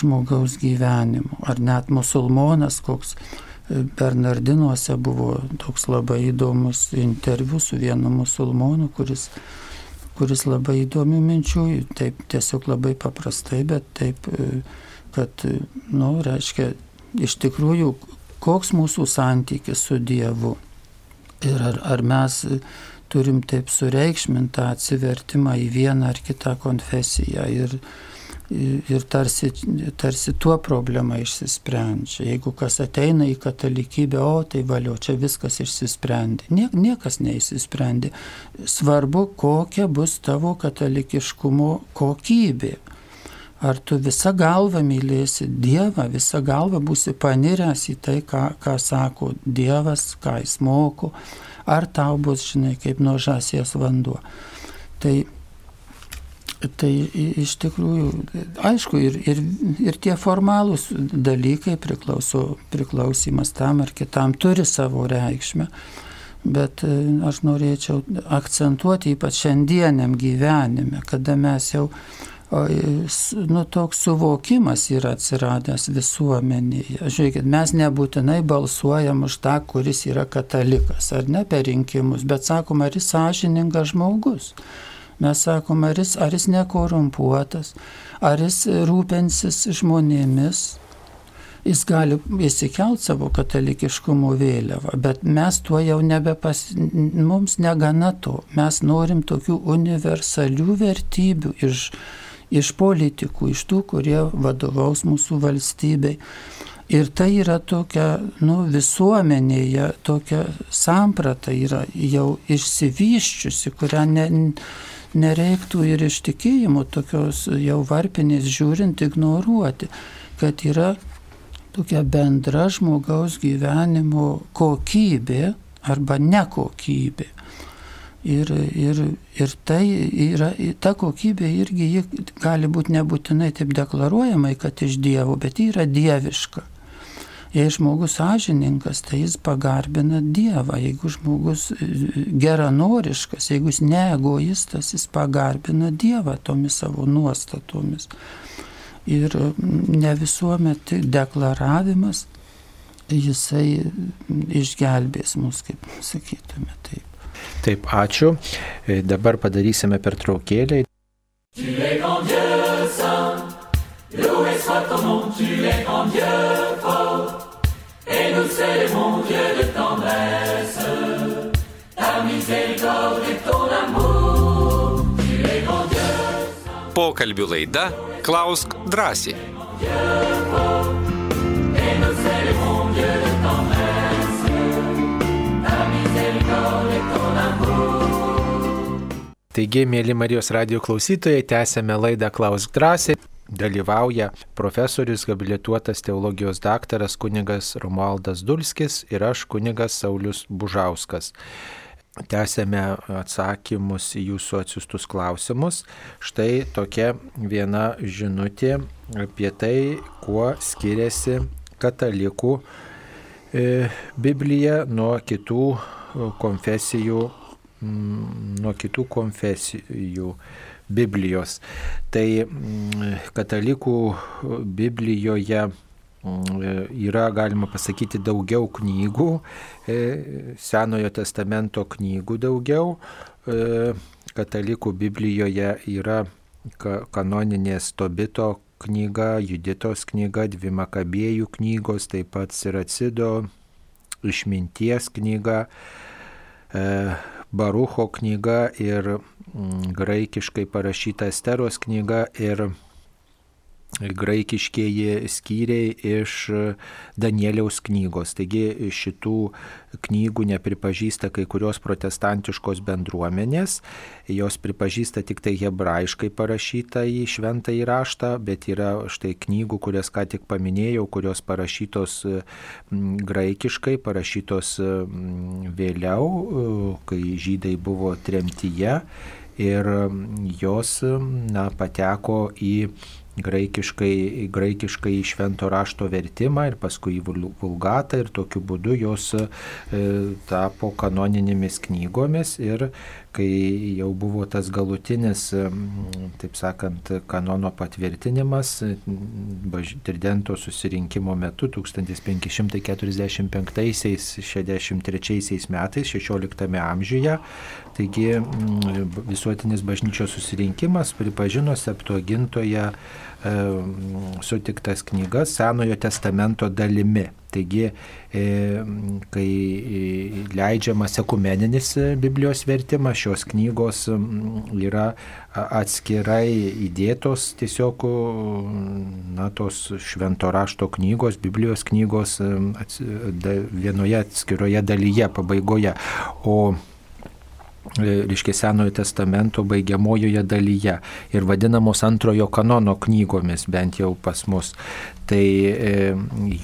žmogaus gyvenimo. Ar net musulmonas koks. E, Bernardinuose buvo toks labai įdomus interviu su vienu musulmonu, kuris kuris labai įdomių minčių, taip tiesiog labai paprastai, bet taip, e, kad, e, nu, reiškia, iš tikrųjų, koks mūsų santykis su Dievu? Ir ar, ar mes turim taip sureikšmintą atsivertimą į vieną ar kitą konfesiją? Ir, ir tarsi, tarsi tuo problema išsisprendžia. Jeigu kas ateina į katalikybę, o tai valio, čia viskas išsisprendė. Nie, niekas neįsisprendė. Svarbu, kokia bus tavo katalikiškumo kokybė. Ar tu visą galvą mylėsi Dievą, visą galvą būsi paniręs į tai, ką, ką sako Dievas, ką jis moko, ar tau bus, žinai, kaip nuo žąsies vanduo. Tai, tai iš tikrųjų, aišku, ir, ir, ir tie formalūs dalykai priklauso, priklausimas tam ar kitam turi savo reikšmę. Bet e, aš norėčiau akcentuoti ypač šiandieniam gyvenime, kada mes jau nu, toks suvokimas yra atsiradęs visuomenėje. Žiūrėkit, mes nebūtinai balsuojam už tą, kuris yra katalikas, ar ne per rinkimus, bet sakom, ar jis sąžiningas žmogus. Mes sakom, ar jis, ar jis nekorumpuotas, ar jis rūpensis žmonėmis, jis gali įsikelt savo katalikiškumo vėliavą, bet mes tuo jau nebepas, mums negana to. Mes norim tokių universalių vertybių iš iš politikų, iš tų, kurie vadovaus mūsų valstybei. Ir tai yra tokia, nu, visuomenėje, tokia samprata yra jau išsivyščiusi, kurią ne, nereiktų ir iš tikėjimo tokios jau varpinės žiūrint ignoruoti, kad yra tokia bendra žmogaus gyvenimo kokybė arba nekokybė. Ir, ir, ir tai yra, ta kokybė irgi gali būti nebūtinai taip deklaruojamai, kad iš Dievo, bet yra dieviška. Jei žmogus sąžininkas, tai jis pagarbina Dievą. Jeigu žmogus e, geranoriškas, jeigu jis neegoistas, jis pagarbina Dievą tomis savo nuostatomis. Ir ne visuomet deklaravimas, jisai išgelbės mus, kaip sakytume taip. Taip, ačiū. E, dabar padarysime pertraukėlę. Tu es grand Dieu saint, loué soit ton nom, tu es grand Dieu nous célébrons Dieu de tendresse, ta miséricorde et ton amour, tu es grand Dieu. Pokalbių laida Klausk drąsiai. Taigi, mėly Marijos radio klausytojai, tęsėme laidą Klaus drąsiai. Dalyvauja profesorius, habilituotas teologijos daktaras kunigas Romualdas Dulskis ir aš kunigas Saulis Bužauskas. Tęsėme atsakymus į jūsų atsiustus klausimus. Štai tokia viena žinutė apie tai, kuo skiriasi katalikų e, Biblija nuo kitų konfesijų Mm, nuo kitų konfesijų Biblijos. Tai mm, katalikų Biblijoje mm, yra, galima pasakyti, daugiau knygų, e, Senojo testamento knygų daugiau. E, katalikų Biblijoje yra kanoninės Tobito knyga, Juditos knyga, dvi Makabėjų knygos, taip pat Siracido išminties knyga, e, Barucho knyga ir graikiškai parašyta Esteros knyga ir graikiškieji skyriai iš Danieliaus knygos. Taigi šitų knygų nepripažįsta kai kurios protestantiškos bendruomenės, jos pripažįsta tik tai hebrajiškai parašytą į šventą įraštą, bet yra štai knygų, kurias ką tik paminėjau, kurios parašytos graikiškai, parašytos vėliau, kai žydai buvo tremtyje ir jos na, pateko į graikiškai, graikiškai švento rašto vertimą ir paskui į vulgatą ir tokiu būdu jos e, tapo kanoninėmis knygomis ir kai jau buvo tas galutinis, taip sakant, kanono patvirtinimas Tridento susirinkimo metu 1545-63 metais, 16 amžiuje, taigi visuotinis bažnyčios susirinkimas pripažino septuagintoje E, sutiktas knygas Senojo testamento dalimi. Taigi, e, kai leidžiamas ekumeninis Biblijos vertimas, šios knygos yra atskirai įdėtos tiesiog na, tos švento rašto knygos, Biblijos knygos vienoje atskiroje dalyje, pabaigoje. O reiškia Senojo testamento baigiamojoje dalyje ir vadinamos antrojo kanono knygomis, bent jau pas mus. Tai e,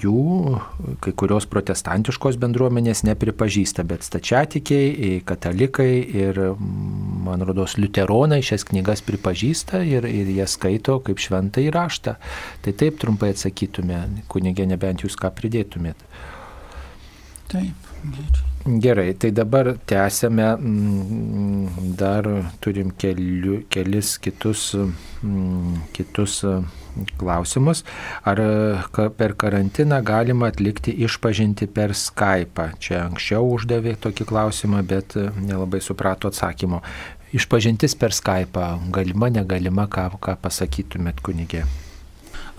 jų kai kurios protestantiškos bendruomenės nepripažįsta, bet stačiatikiai, katalikai ir, man rodos, liuteronai šias knygas pripažįsta ir, ir jie skaito kaip šventą įraštą. Tai taip trumpai atsakytume, kunigė, nebent jūs ką pridėtumėt. Taip. Gerai, tai dabar tęsėme, mm, dar turim keliu, kelis kitus, mm, kitus mm, klausimus. Ar per karantiną galima atlikti išpažinti per Skype? Čia anksčiau uždavė tokį klausimą, bet nelabai suprato atsakymo. Išpažintis per Skype, galima, negalima, ką, ką pasakytumėt kunigė?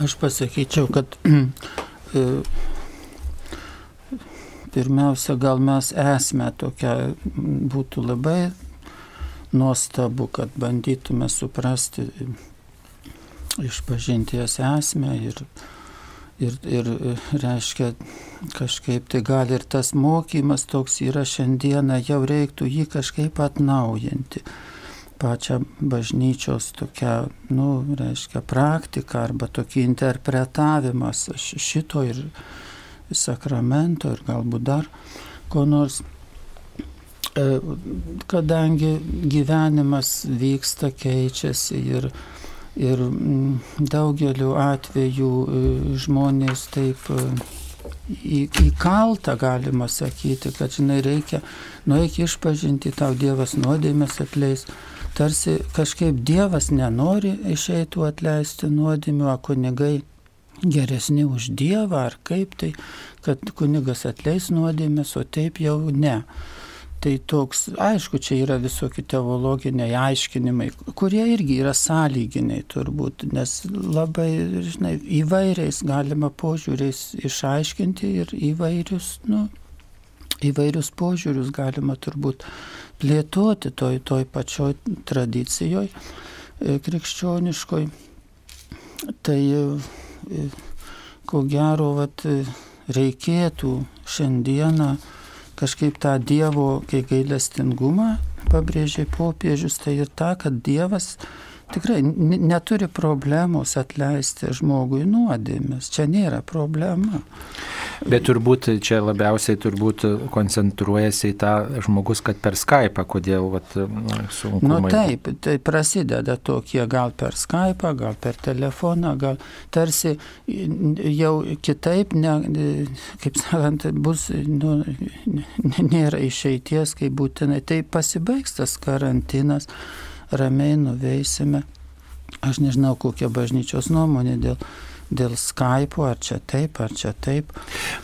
Aš pasakyčiau, kad pirmiausia, gal mes esame tokia, būtų labai nuostabu, kad bandytume suprasti išpažinti jas esmę ir, ir, ir reiškia kažkaip tai gal ir tas mokymas toks yra šiandieną, jau reiktų jį kažkaip atnaujinti. Pačią bažnyčios tokią, nu, reiškia, praktiką arba tokį interpretavimas šito ir sakramento ir galbūt dar ko nors. E, kadangi gyvenimas vyksta, keičiasi ir, ir mm, daugeliu atveju e, žmonės taip e, į, įkalta, galima sakyti, kad žinai reikia, nueik išpažinti, tau Dievas nuodėmės atleis. Tarsi kažkaip Dievas nenori išeitų atleisti nuodėmių, o kunigai geresni už Dievą ar kaip tai, kad kunigas atleis nuodėmės, o taip jau ne. Tai toks, aišku, čia yra visokie teologiniai aiškinimai, kurie irgi yra sąlyginiai turbūt, nes labai, žinai, įvairiais galima požiūriais išaiškinti ir įvairius, nu, įvairius požiūrius galima turbūt plėtoti toj, toj pačioj tradicijoje krikščioniškoj. Tai ko gero, vat, reikėtų šiandieną kažkaip tą Dievo, kai gailestingumą pabrėžė popiežius, tai ir ta, kad Dievas tikrai neturi problemos atleisti žmogui nuodėmės. Čia nėra problema. Bet turbūt čia labiausiai turbūt koncentruojasi į tą žmogus, kad per Skype, kodėl vat, sunku. Na nu, taip, tai prasideda tokie gal per Skype, gal per telefoną, gal tarsi jau kitaip, ne, kaip sakant, bus, nu, nėra išeities, kaip būtinai. Tai pasibaigs tas karantinas ramiai nuveisime. Aš nežinau, kokia bažnyčios nuomonė dėl dėl Skype, ar čia taip, ar čia taip.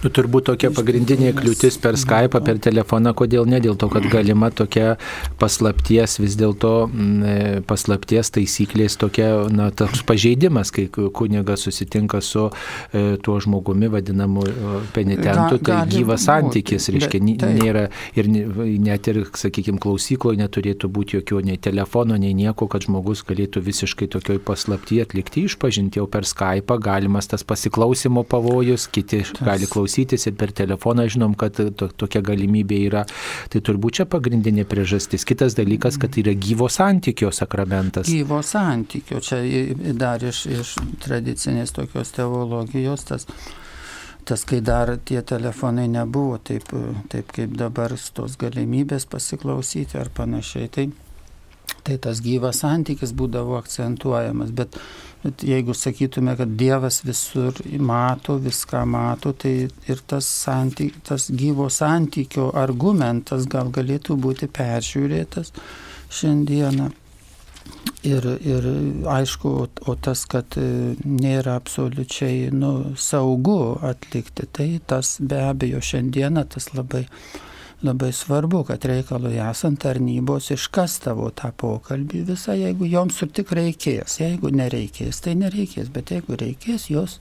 Nu, turbūt tokia pagrindinė kliūtis per Skype, per telefoną, kodėl ne, dėl to, kad galima tokia paslapties, vis dėlto mm, e, paslapties taisyklės tokia, na, toks pažeidimas, kai kunigas susitinka su e, tuo žmogumi vadinamu e, penitentu, tai gyvas santykis, reiškia, nėra ir net ir, sakykime, klausykloje neturėtų būti jokio nei telefono, nei nieko, kad žmogus galėtų visiškai tokioj paslaptyje atlikti išpažinti jau per Skype, gali galimas tas pasiklausimo pavojus, kiti tas. gali klausytis ir per telefoną žinom, kad to, tokia galimybė yra. Tai turbūt čia pagrindinė priežastis. Kitas dalykas, kad yra gyvo santykio sakramentas. Gyvo santykio, čia dar iš, iš tradicinės tokios teologijos tas tas, kai dar tie telefonai nebuvo taip, taip kaip dabar tos galimybės pasiklausyti ar panašiai, tai, tai tas gyvas santykis būdavo akcentuojamas, bet Bet jeigu sakytume, kad Dievas visur mato, viską mato, tai ir tas, santyk, tas gyvo santykio argumentas gal galėtų būti peržiūrėtas šiandieną. Ir, ir aišku, o tas, kad nėra absoliučiai nu, saugu atlikti, tai tas be abejo šiandieną tas labai labai svarbu, kad reikalui esant tarnybos iškas tavo tą pokalbį visą, jeigu joms ir tik reikės. Jeigu nereikės, tai nereikės, bet jeigu reikės, jos,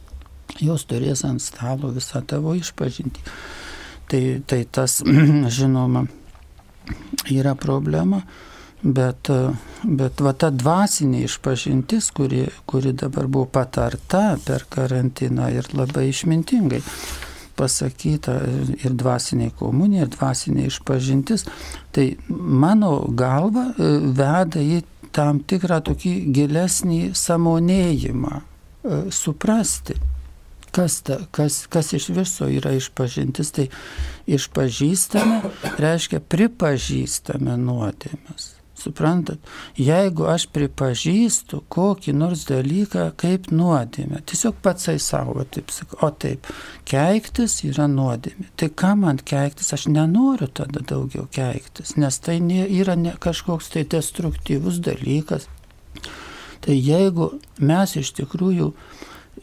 jos turės ant stalo visą tavo išpažinti. Tai, tai tas, žinoma, yra problema. Bet, bet va ta dvasinė išpažintis, kuri, kuri dabar buvo patarta per karantiną ir labai išmintingai pasakyta ir dvasiniai komunija, ir dvasiniai išpažintis, tai mano galva e, veda į tam tikrą tokį gilesnį samonėjimą, e, suprasti, kas, ta, kas, kas iš viso yra išpažintis. Tai išpažįstame reiškia pripažįstame nuodėmes. Suprantat, jeigu aš pripažįstu kokį nors dalyką kaip nuodėmę, tiesiog patsai savo, taip o taip, keiktis yra nuodėmė. Tai ką man keiktis, aš nenoriu tada daugiau keiktis, nes tai yra ne kažkoks tai destruktyvus dalykas. Tai jeigu mes iš tikrųjų,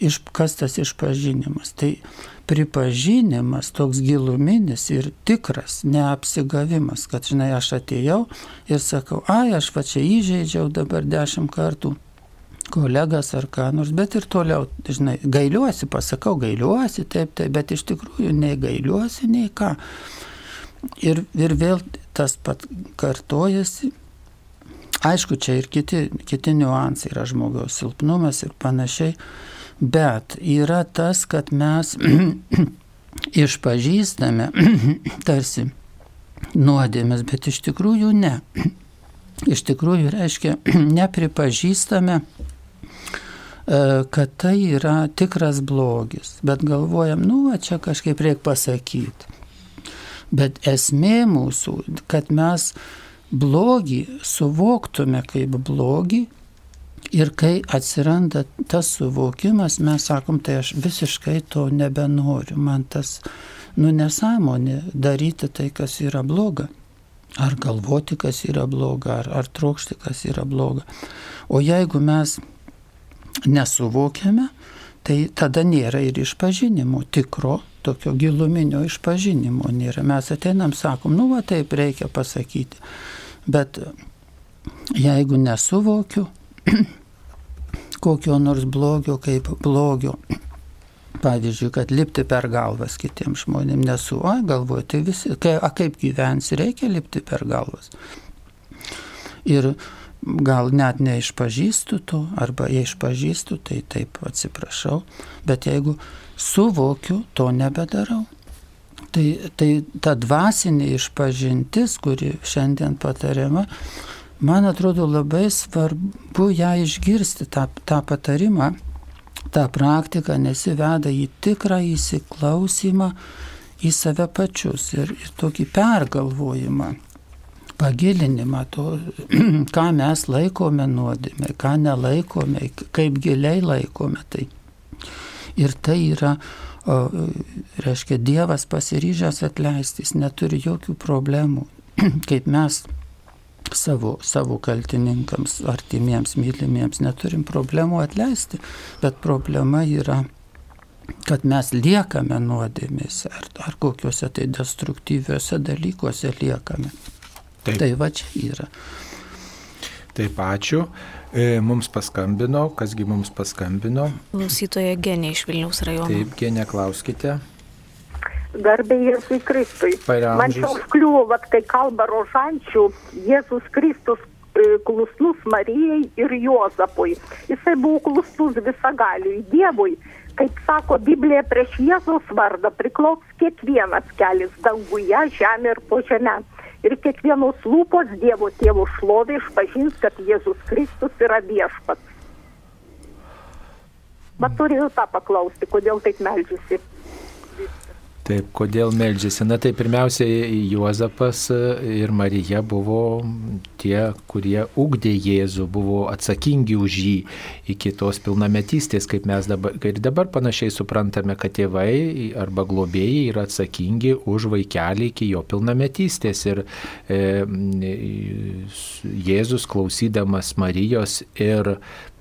iš, kas tas išpažinimas, tai pripažinimas toks giluminis ir tikras, neapsigavimas, kad, žinai, aš atėjau ir sakau, ai, aš va čia įžeidžiau dabar dešimt kartų kolegas ar ką nors, bet ir toliau, žinai, gailiuosi, pasakau, gailiuosi, taip, taip, bet iš tikrųjų nei gailiuosi, nei ką. Ir, ir vėl tas pat kartojasi. Aišku, čia ir kiti, kiti niuansai yra žmogaus silpnumas ir panašiai. Bet yra tas, kad mes išpažįstame tarsi nuodėmės, bet iš tikrųjų ne. Iš tikrųjų reiškia, nepripažįstame, e, kad tai yra tikras blogis, bet galvojam, nu, va, čia kažkaip reikia pasakyti. Bet esmė mūsų, kad mes blogį suvoktume kaip blogį Ir kai atsiranda tas suvokimas, mes sakom, tai aš visiškai to nebenoriu. Man tas, nu, nesąmonė daryti tai, kas yra bloga. Ar galvoti, kas yra bloga, ar, ar trokšti, kas yra bloga. O jeigu mes nesuvokiame, tai tada nėra ir išpažinimo, tikro, tokio giluminio išpažinimo nėra. Mes ateinam, sakom, nu va taip reikia pasakyti. Bet jeigu nesuvokiu, kokio nors blogio kaip blogio. Pavyzdžiui, kad lipti per galvas kitiems žmonėms nesu, o galvoju, tai visi, kai, a kaip gyvensi, reikia lipti per galvas. Ir gal net neišpažįstu to, arba jei išpažįstu, tai taip atsiprašau, bet jeigu suvokiu, to nebedarau. Tai, tai ta dvasinė išpažintis, kuri šiandien patariama, man atrodo labai svarbu ją išgirsti, tą, tą patarimą, tą praktiką, nes įveda į tikrą įsiklausimą į save pačius ir, ir tokį pergalvojimą, pagilinimą to, ką mes laikome nuodėmė, ką nelaikome, kaip giliai laikome. Tai. Ir tai yra, o, reiškia, Dievas pasiryžęs atleisti, jis neturi jokių problemų, kaip mes savo, savo kaltininkams, artimiems, mylimiems neturim problemų atleisti, bet problema yra, kad mes liekame nuodėmėse ar, ar kokiuose tai destruktyviuose dalykuose liekame. Taip. Tai va čia yra. Taip, ačiū. E, mums paskambino, kasgi mums paskambino. Klausytoja Genė iš Vilniaus rajono. Taip, Genė, klauskite. Garbė Jėzui Kristui. Man čia užkliuvo, vat, kai kalba rožančių, Jėzus Kristus e, klusnus Marijai ir Juozapui. Jisai buvo klusnus visagaliui Dievui. Kaip sako Biblija, prieš Jėzaus vardą priklauks kiekvienas kelias danguje, žemė ir po žemę. Ir kiekvienos lūpos Dievo tėvo šlovė išpažins, kad Jėzus Kristus yra viešpats. Bet turėjau tą paklausti, kodėl taip melžiasi. Taip, kodėl meldžiasi? Na tai pirmiausia, Juozapas ir Marija buvo tie, kurie ugdė Jėzų, buvo atsakingi už jį iki tos pilnametystės, kaip mes dabar, ir dabar panašiai suprantame, kad tėvai arba globėjai yra atsakingi už vaikelį iki jo pilnametystės. Ir e, Jėzus klausydamas Marijos ir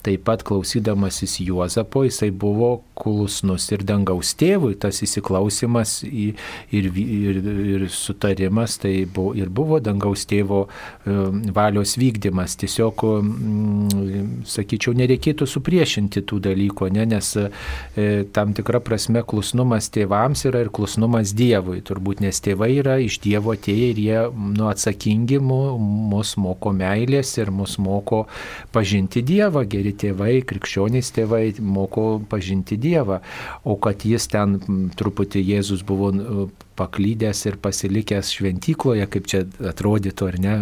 taip pat klausydamasis Juozapo, jisai buvo klusnus ir dangaus tėvui, tas įsiklausimas ir, ir, ir, sutarimas, tai buvo, ir buvo dangaus tėvo um, valios vykdymas. Tiesiog, sakyčiau, nereikėtų supriešinti tų dalykų, ne, nes e, tam tikra prasme klusnumas tėvams yra ir klusnumas Dievui. Turbūt nes tėvai yra iš Dievo atėję ir jie nu, atsakingi mus moko meilės ir mus moko pažinti Dievą, geri tėvai, krikščionys tėvai moko pažinti Dievą, o kad jis ten truputį Jėzus buvo paklydęs ir pasilikęs šventykloje, kaip čia atrodytų, ar ne,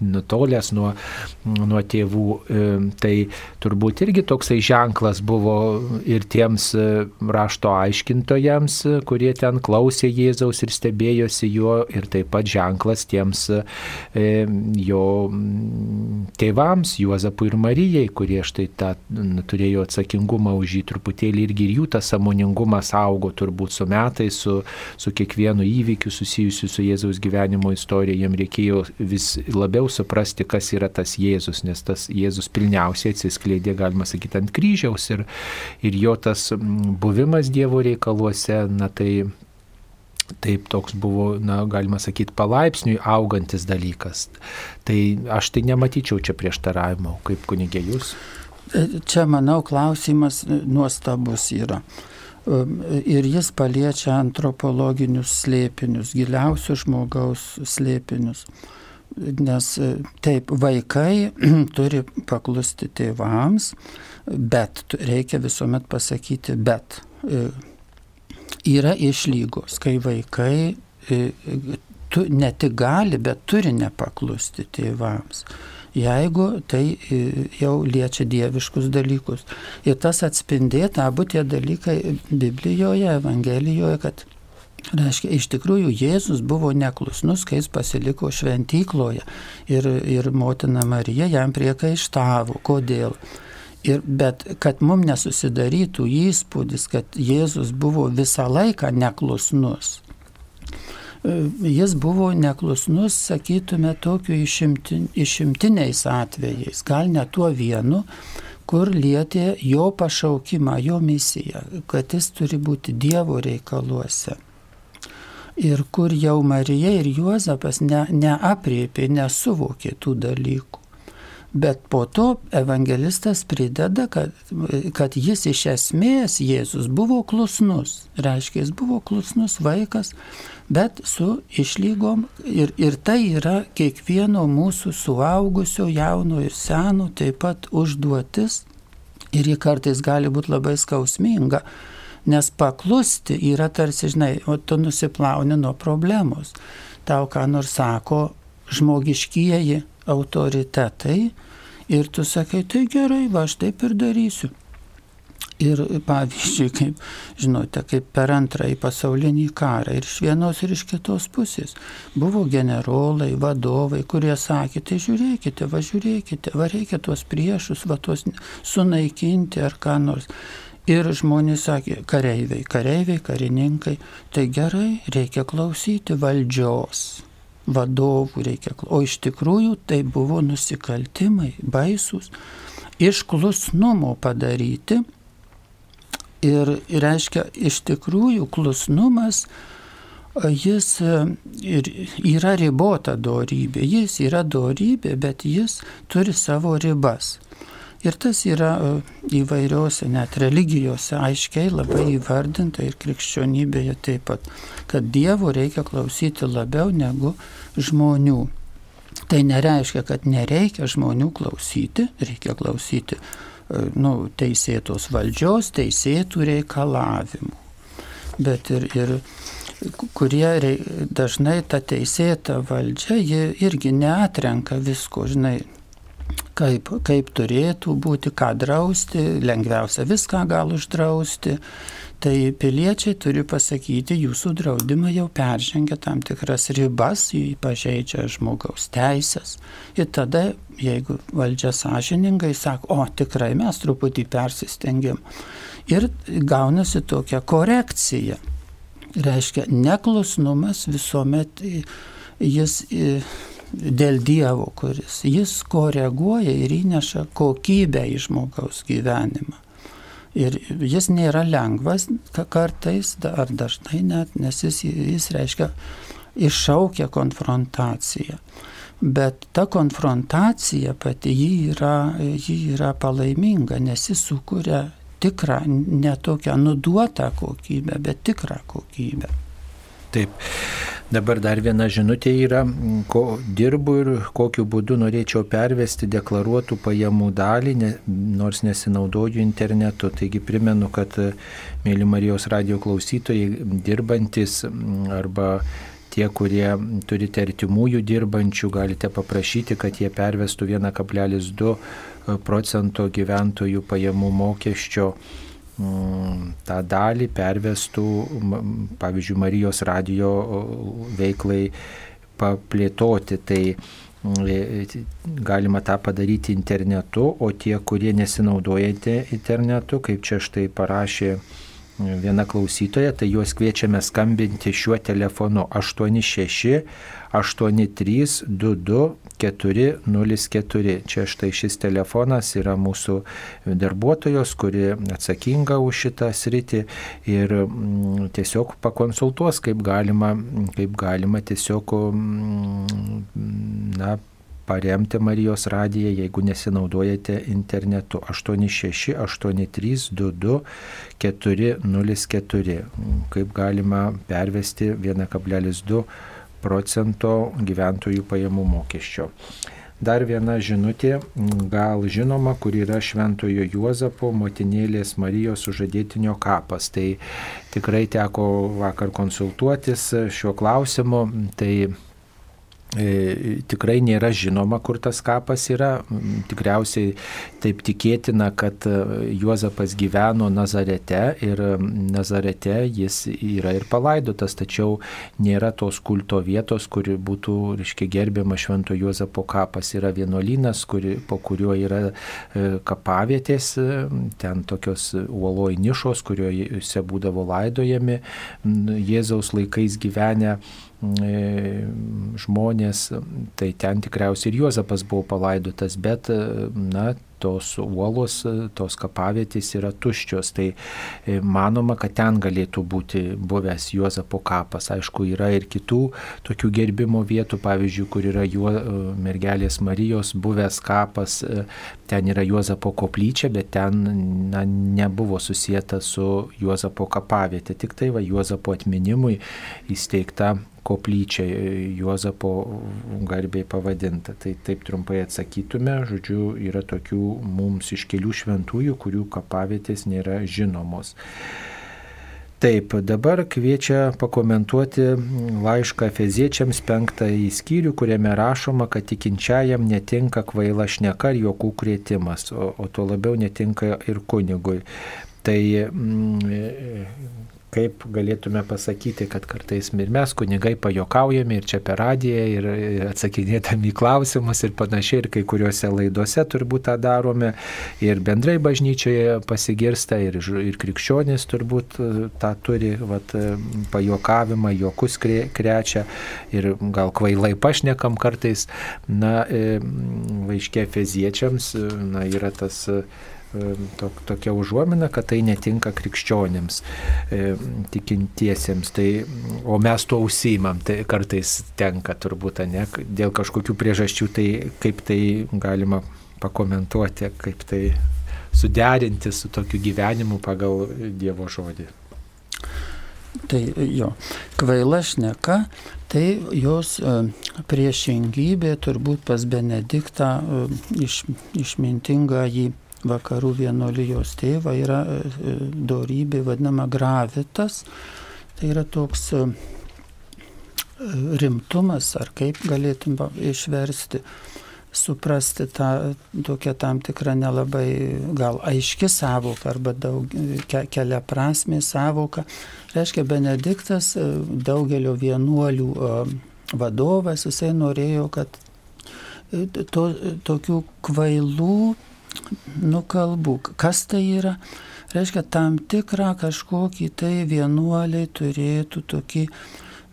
nutolęs nuo, nuo tėvų, e, tai turbūt irgi toksai ženklas buvo ir tiems e, rašto aiškintojams, kurie ten klausė Jėzaus ir stebėjosi juo, ir taip pat ženklas tiems e, jo tėvams, Juozapui ir Marijai, kurie štai tą turėjo atsakingumą už jį truputėlį irgi ir jų tas samoningumas augo turbūt su metais, su, su kiekvienu kiekvienu įvykiu susijusiu su Jėzaus gyvenimo istorija, jiem reikėjo vis labiau suprasti, kas yra tas Jėzus, nes tas Jėzus pilniausiai atsiskleidė, galima sakyti, ant kryžiaus ir, ir jo tas buvimas Dievo reikaluose, na tai Taip toks buvo, na, galima sakyti, palaipsniui augantis dalykas. Tai aš tai nematyčiau čia prieštaravimo, kaip kunigė jūs. Čia, manau, klausimas nuostabus yra. Ir jis paliečia antropologinius slėpinius, giliausius žmogaus slėpinius. Nes e, taip, vaikai turi paklusti tėvams, bet reikia visuomet pasakyti, bet e, yra išlygos, kai vaikai e, tu ne tik gali, bet turi nepaklusti tėvams jeigu tai e, jau liečia dieviškus dalykus. Ir tas atspindėta abu tie dalykai Biblijoje, Evangelijoje, kad Reiškia, iš tikrųjų Jėzus buvo neklusnus, kai jis pasiliko šventykloje ir, ir motina Marija jam priekaištavo. Kodėl? Ir, bet kad mums nesusidarytų įspūdis, kad Jėzus buvo visą laiką neklusnus, jis buvo neklusnus, sakytume, tokiu išimtin, išimtiniais atvejais, gal ne tuo vienu, kur lietė jo pašaukimą, jo misiją, kad jis turi būti Dievo reikaluose. Ir kur jau Marija ir Juozapas ne, neapriepė, nesuvokė tų dalykų. Bet po to evangelistas prideda, kad, kad jis iš esmės, Jėzus, buvo klusnus. Reiškia, jis buvo klusnus vaikas, bet su išlygom ir, ir tai yra kiekvieno mūsų suaugusio, jauno ir seno taip pat užduotis ir ji kartais gali būti labai skausminga. Nes paklusti yra tarsi, žinai, o tu nusiplauni nuo problemos. Tau ką nors sako žmogiškieji autoritetai ir tu sakai, tai gerai, va aš taip ir darysiu. Ir pavyzdžiui, kaip žinote, kaip per antrąjį pasaulinį karą ir iš vienos ir iš kitos pusės buvo generolai, vadovai, kurie sakė, tai žiūrėkite, va žiūrėkite, va reikia tuos priešus, va tuos sunaikinti ar ką nors. Ir žmonės sakė, kareiviai, kareiviai, karininkai, tai gerai, reikia klausyti valdžios vadovų reikia. O iš tikrųjų tai buvo nusikaltimai baisus, iš klusnumo padaryti. Ir reiškia, iš tikrųjų klusnumas, jis ir yra ribota dorybė. Jis yra dorybė, bet jis turi savo ribas. Ir tas yra e, įvairiose net religijose aiškiai labai įvardinta ir krikščionybėje taip pat, kad Dievo reikia klausyti labiau negu žmonių. Tai nereiškia, kad nereikia žmonių klausyti, reikia klausyti e, nu, teisėtos valdžios, teisėtų reikalavimų. Bet ir, ir kurie dažnai ta teisėta valdžia, ji irgi neatrenka visko, žinai, kaip, kaip turėtų būti, ką drausti, lengviausia viską gal uždrausti. Tai piliečiai turi pasakyti, jūsų draudimai jau peržengia tam tikras ribas, jį pažeidžia žmogaus teisės. Ir tada, jeigu valdžia sąžiningai sako, o tikrai mes truputį persistengiam. Ir gaunasi tokia korekcija. Reiškia, neklusnumas visuomet jis dėl Dievo, kuris jis koreguoja ir įneša kokybę į žmogaus gyvenimą. Ir jis nėra lengvas kartais, ar dažnai net, nes jis, jis reiškia iššaukia konfrontaciją. Bet ta konfrontacija pati ji yra, ji yra palaiminga, nes jis sukuria tikrą, ne tokią nuduotą kokybę, bet tikrą kokybę. Taip. Dabar dar viena žinutė yra, ko dirbu ir kokiu būdu norėčiau pervesti deklaruotų pajamų dalį, ne, nors nesinaudoju internetu. Taigi primenu, kad mėly Marijos radio klausytojai dirbantis arba tie, kurie turite artimųjų dirbančių, galite paprašyti, kad jie pervestų 1,2 procento gyventojų pajamų mokesčio tą dalį pervestų, pavyzdžiui, Marijos radio veiklai paplėtoti. Tai mm, galima tą padaryti internetu, o tie, kurie nesinaudojate internetu, kaip čia štai parašė viena klausytoja, tai juos kviečiame skambinti šiuo telefonu 86 83 22 404. Čia štai šis telefonas yra mūsų darbuotojos, kuri atsakinga už šitą sritį ir mm, tiesiog pakonsultuos, kaip galima, kaip galima tiesiog mm, na, paremti Marijos radiją, jeigu nesinaudojate internetu. 868322 404. Kaip galima pervesti 1,2 procento gyventojų pajamų mokesčio. Dar viena žinutė, gal žinoma, kur yra Šventojo Juozapo motinėlės Marijos sužadėtinio kapas. Tai tikrai teko vakar konsultuotis šiuo klausimu. Tai tikrai nėra žinoma, kur tas kapas yra. Tikriausiai taip tikėtina, kad e, Juozapas gyveno Nazarete ir Nazarete jis yra ir palaidotas, tačiau nėra tos kulto vietos, kuri būtų, reiškia, gerbiama Švento Juozapo kapas. Yra vienuolynas, kuri, po kuriuo yra e, kapavietės, ten tokios uoloj nišos, kuriuose būdavo laidojami Jėzaus laikais gyvenę E, žmonės, tai ten tikriausiai ir Juozapas buvo palaidotas, bet, na, tos uolos, tos kapavietės yra tuščios. Tai e, manoma, kad ten galėtų būti buvęs Juozapo kapas. Aišku, yra ir kitų tokių gerbimo vietų, pavyzdžiui, kur yra juo, e, mergelės Marijos buvęs kapas, e, ten yra Juozapo koplyčia, bet ten na, nebuvo susijęta su Juozapo kapavietė. Tik tai va Juozapo atminimui įsteigta koplyčia Juozapo garbiai pavadinta. Tai taip trumpai atsakytume, žodžiu, yra tokių mums iš kelių šventųjų, kurių kapavietės nėra žinomos. Taip, dabar kviečia pakomentuoti laišką Efeziečiams penktąjį skyrių, kuriame rašoma, kad tikinčiajam netinka kvaila šneka ir juokų krėtimas, o, o tuo labiau netinka ir kunigui. Tai mm, kaip galėtume pasakyti, kad kartais ir mes kunigai pajokaujame ir čia per radiją ir atsakinėdami į klausimus ir panašiai ir kai kuriuose laidose turbūt tą darome ir bendrai bažnyčioje pasigirsta ir, ir krikščionys turbūt e, tą turi, vat, e, pajokavimą, juokus krečia ir gal kvailai pašnekam kartais, na, e, vaiškė feziečiams, na, yra tas tok, tokia užuomina, kad tai netinka krikščionėms, tikintiesiems. Tai, o mes tuo užsiimam, tai kartais tenka turbūt, ne, dėl kažkokių priežasčių, tai kaip tai galima pakomentuoti, kaip tai suderinti su tokiu gyvenimu pagal Dievo žodį. Tai jo, kvaila šneka, tai jos e, priešingybė turbūt pas Benediktą e, iš, išmintingą jį vakarų vienolijos tėvą yra e, e, dorybė vadinama gravitas. Tai yra toks e, rimtumas, ar kaip galėtum išversti, suprasti tą tokią tam tikrą nelabai gal aiški savoka arba daug, ke, kelia prasmė savoka. Reiškia, Benediktas daugelio vienuolių vadovas, jisai norėjo, kad to, tokių kvailų nu kalbų. Kas tai yra? Reiškia, tam tikrą kažkokį tai vienuoliai turėtų tokį,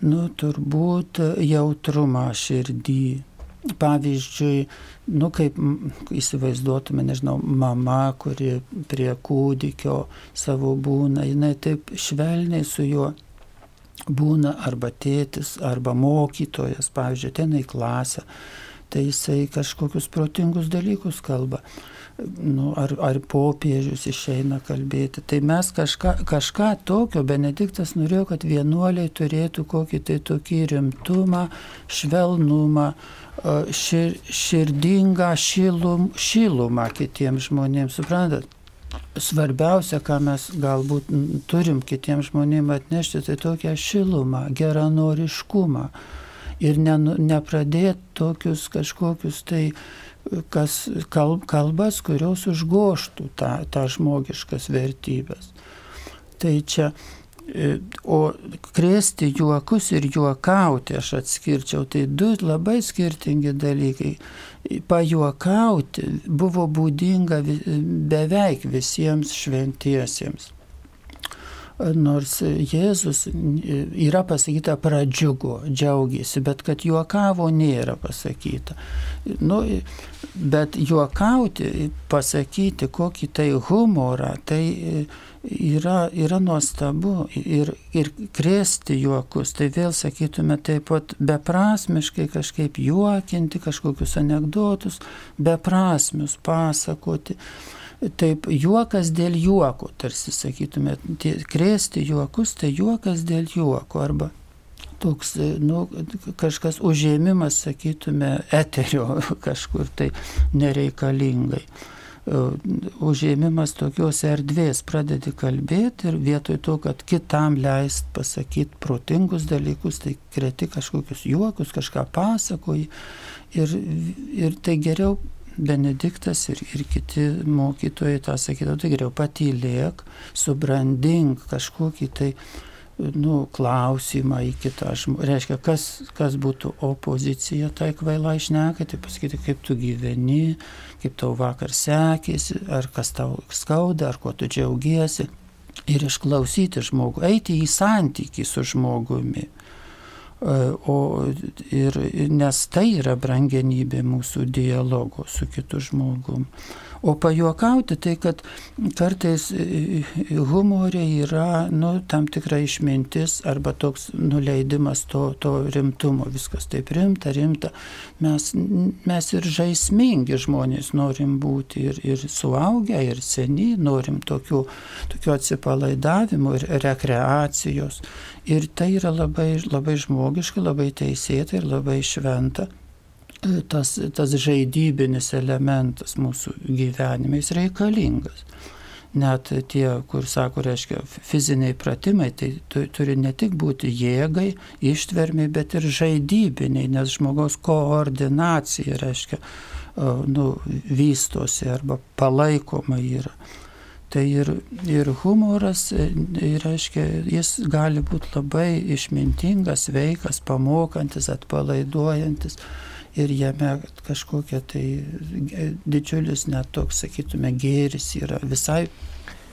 nu turbūt jautrumą širdį. Pavyzdžiui, nu kaip įsivaizduotume, nežinau, mama, kuri prie kūdikio savo būna, jinai taip švelniai su juo būna arba tėtis, arba mokytojas, pavyzdžiui, ten į klasę tai jisai kažkokius protingus dalykus kalba. Nu, ar, ar popiežius išeina kalbėti. Tai mes kažką, kažką tokio, Benediktas norėjo, kad vienuoliai turėtų kokį tai tokį rimtumą, švelnumą, šir, širdingą šilum, šilumą kitiems žmonėms. Suprantat? Svarbiausia, ką mes galbūt turim kitiems žmonėms atnešti, tai tokią šilumą, geranoriškumą ir ne, nepradėti tokius kažkokius tai kas, kalbas, kurios užgoštų tą, tą žmogiškas vertybės. Tai čia, e, o krėsti juokus ir juokauti aš atskirčiau, tai du labai skirtingi dalykai. Pajuokauti buvo būdinga beveik visiems šventiesiems nors Jėzus yra pasakyta pradžiugo, džiaugiasi, bet kad juokavo nėra pasakyta. Nu, bet juokauti, pasakyti kokį tai humorą, tai yra, yra nuostabu ir, ir krėsti juokus, tai vėl sakytume taip pat beprasmiškai kažkaip juokinti kažkokius anegdotus, beprasmius pasakoti taip juokas dėl juoko, tarsi sakytume, krėsti juokus, tai juokas dėl juoko arba toks, nu, kažkas užėmimas, sakytume, eterio kažkur tai nereikalingai. Užėmimas tokios erdvės pradedi kalbėti ir vietoj to, kad kitam leist pasakyti protingus dalykus, tai kreti kažkokius juokus, kažką pasakoji ir, ir tai geriau Benediktas ir, ir kiti mokytojai tą sakydavo, tai geriau patylėk, subrandink kažkokį tai nu, klausimą į kitą žmogų. Reiškia, kas, kas būtų opozicija tai kvailai šneka, tai pasakyti, kaip tu gyveni, kaip tau vakar sekėsi, ar kas tau skauda, ar kuo tu džiaugiesi. Ir išklausyti žmogų, eiti į santyki su žmogumi. O, ir, nes tai yra brangenybė mūsų dialogo su kitu žmogum. O pajuokauti tai, kad kartais e, e, humorė yra nu, tam tikra išmintis arba toks nuleidimas to, to rimtumo. Viskas taip rimta, rimta. Mes, mes ir žaismingi žmonės norim būti ir, ir suaugę, ir seni, norim tokių, tokių atsipalaidavimų ir rekreacijos. Ir tai yra labai, labai žmogiška, labai teisėta ir labai šventa tas, tas žaidybinis elementas mūsų gyvenime, jis reikalingas. Net tie, kur sako, reiškia, fiziniai pratimai, tai turi ne tik būti jėgai, ištvermiai, bet ir žaidybiniai, nes žmogaus koordinacija, reiškia, nu, vystosi arba palaikoma yra. Tai ir, ir humoras, reiškia, jis gali būti labai išmintingas, veikas, pamokantis, atpalaiduojantis ir jame kažkokia tai didžiulis net toks, sakytume, gėris yra visai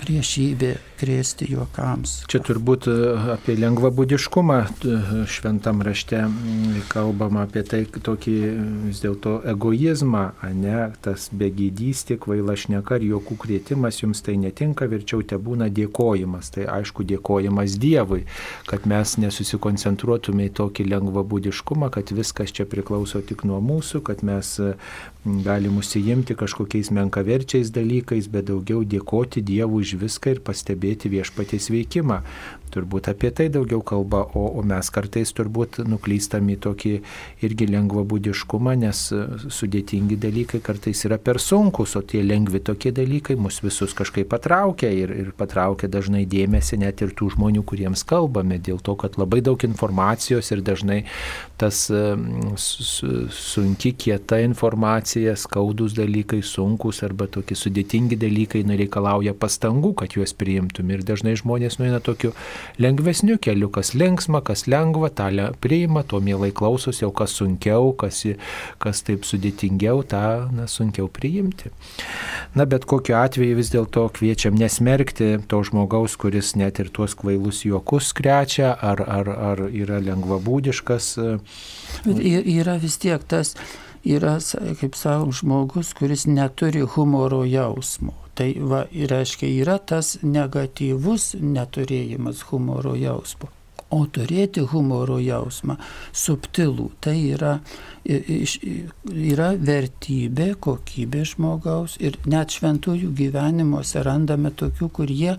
priešybė krėsti juokams. Čia turbūt e, apie lengvabūdiškumą e, šventam rašte kalbama apie tai tokį vis dėlto egoizmą, ne, tas begydystė, kvaila šneka ir juokų krėtimas jums tai netinka, verčiau te būna dėkojimas. Tai aišku dėkojimas Dievui, kad mes nesusikoncentruotume į tokį lengvabūdiškumą, kad viskas čia priklauso tik nuo mūsų, kad mes galim užsijimti kažkokiais menkaverčiais dalykais, bet daugiau dėkoti Dievui už viską ir pastebėti viešpatės veikimą. Turbūt apie tai daugiau kalba, o, o mes kartais turbūt nuklystam į tokį irgi lengvabūdiškumą, nes sudėtingi dalykai kartais yra per sunkus, o tie lengvi tokie dalykai mus visus kažkaip patraukia ir, ir patraukia dažnai dėmesį net ir tų žmonių, kuriems kalbame, dėl to, kad labai daug informacijos ir dažnai tas sunki, kieta informacija, skaudus dalykai, sunkus arba tokie sudėtingi dalykai reikalauja pastangų, kad juos priimtum. Ir dažnai žmonės nueina tokiu lengvesniu keliu, kas linksma, kas lengva, tą priima, to mielai klausosi, o kas sunkiau, kas, kas taip sudėtingiau, tą na, sunkiau priimti. Na, bet kokiu atveju vis dėlto kviečiam nesmerkti to žmogaus, kuris net ir tuos kvailus juokus krečia, ar, ar, ar yra lengvabūdiškas Bet yra vis tiek tas, yra, kaip savo, žmogus, kuris neturi humoro jausmo. Tai va, reiškia, yra tas negatyvus neturėjimas humoro jausmo. O turėti humoro jausmą, subtilų, tai yra, yra vertybė, kokybė žmogaus ir net šventųjų gyvenimuose randame tokių, kurie,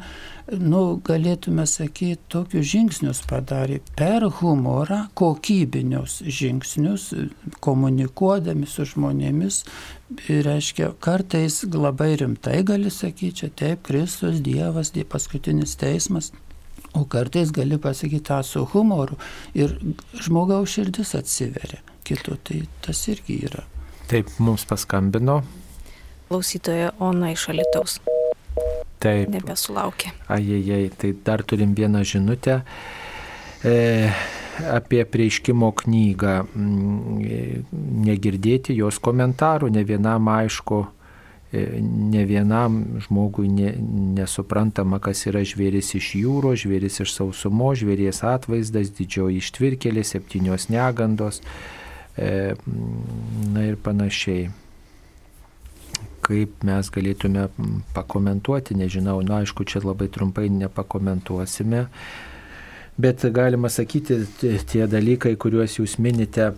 nu, galėtume sakyti, tokius žingsnius padarė per humorą, kokybinius žingsnius, komunikuodami su žmonėmis, reiškia, kartais labai rimtai gali sakyti, čia taip, Kristus, Dievas, die paskutinis teismas. O kartais gali pasakyti tą su humoru ir žmogaus širdis atsiveria. Kito tai tas irgi yra. Taip, mums paskambino. Klausytoja Ona iš Alitaus. Taip. Nebesulaukė. Ajajai, tai dar turim vieną žinutę. E, apie prieiškimo knygą. Mm, negirdėti jos komentarų, ne vienam aišku E, ne vienam žmogui ne, nesuprantama, kas yra žvėris iš jūros, žvėris iš sausumo, žvėries atvaizdas, didžioji ištvirkelė, septynios negandos, e, na ir panašiai. Kaip mes galėtume pakomentuoti, nežinau, na aišku, čia labai trumpai nepakomentuosime, bet galima sakyti, tie dalykai, kuriuos jūs minite,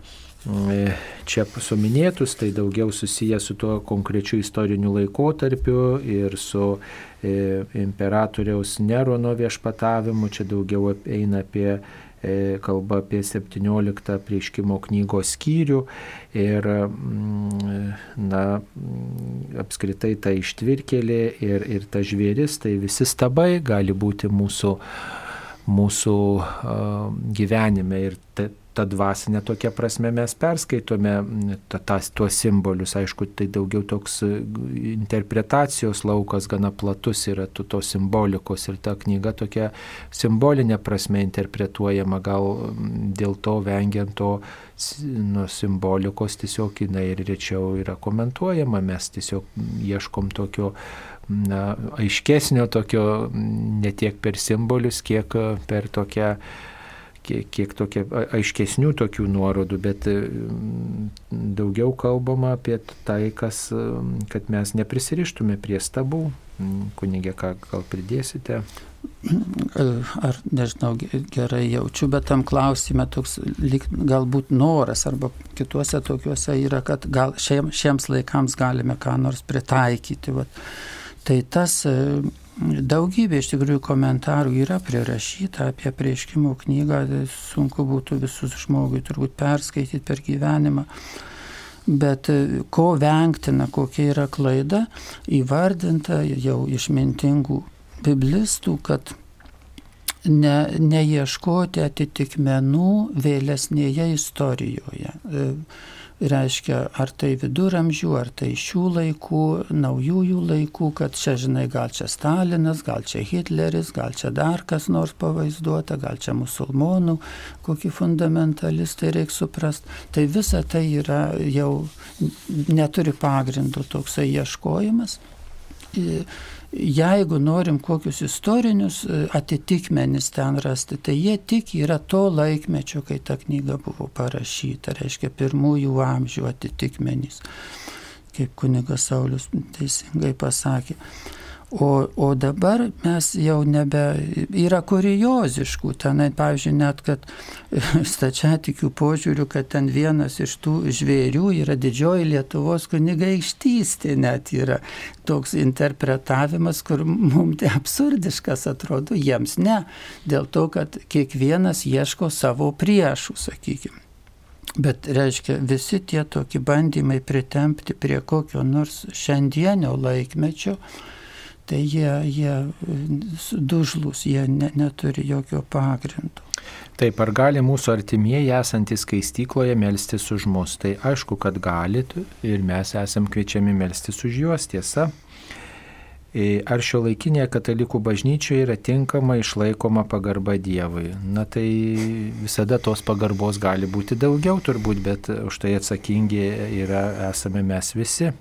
E, čia suminėtus, tai daugiau susiję su tuo konkrečiu istoriniu laikotarpiu ir su e, imperatoriaus Nerono viešpatavimu, čia daugiau eina apie e, kalba apie 17 prieškimo knygos skyrių. Ir na, apskritai ta ištvirkelė ir, ir ta žvėris, tai visi stabai gali būti mūsų, mūsų gyvenime. Ir ta, ta dvasinė tokia prasme mes perskaitome tas, tuos simbolius. Aišku, tai daugiau toks e, interpretacijos laukas gana platus yra tų tos simbolikos ir ta knyga tokia simbolinė prasme interpretuojama, gal dėl to vengiant to nu, simbolikos tiesiog jinai ir rečiau yra komentuojama, mes tiesiog ieškom tokio na, aiškesnio, tokio ne tiek per simbolius, kiek per tokią kiek, kiek tokia aiškesnių tokių nuorodų, bet daugiau kalbama apie tai, kas, kad mes neprisirištume prie stabų. Kunigė, ką gal pridėsite? Ar nežinau, gerai jaučiu, bet tam klausime toks galbūt noras arba kituose tokiuose yra, kad gal šiem, šiems laikams galime ką nors pritaikyti. Vat. Tai tas Daugybė iš tikrųjų komentarų yra prirašyta apie prieškimo knygą, sunku būtų visus žmogui turbūt perskaityti per gyvenimą. Bet e, ko vengtina, kokia yra klaida, įvardinta jau išmintingų biblistų, kad ne, neieškoti atitikmenų vėlesnėje istorijoje. E, reiškia, ar tai viduramžių, ar tai šių laikų, naujųjų laikų, kad čia, žinai, gal čia Stalinas, gal čia Hitleris, gal čia dar kas nors pavaizduota, gal čia musulmonų, kokį fundamentalistai reikia suprasti. Tai visa tai yra jau neturi pagrindų toksai ieškojimas jeigu norim kokius istorinius e, atitikmenis ten rasti, tai jie tik yra to laikmečio, kai ta knyga buvo parašyta, reiškia pirmųjų amžių atitikmenys, kaip kunigas Saulis teisingai pasakė. O, o dabar mes jau nebe, yra kurioziškų, tenai, pavyzdžiui, net, kad stačiatikių požiūrių, kad ten vienas iš tų žvėrių yra didžioji Lietuvos kunigaikštystė, net yra toks interpretavimas, kur mums tai absurdiškas atrodo, jiems ne, dėl to, kad kiekvienas ieško savo priešų, sakykime. Bet reiškia, visi tie tokie bandymai pritempti prie kokio nors šiandienio laikmečio, tai jie, jie dužlus, jie ne, neturi jokio pagrindo. Taip, ar gali mūsų artimieji esantys skaistykloje melstis už mus? Tai aišku, kad galit ir mes esam kviečiami melstis už juos, tiesa. E, ar šio laikinėje katalikų bažnyčioje yra tinkama išlaikoma pagarba Dievui? Na tai visada tos pagarbos gali būti daugiau turbūt, bet už tai atsakingi yra, esame mes visi.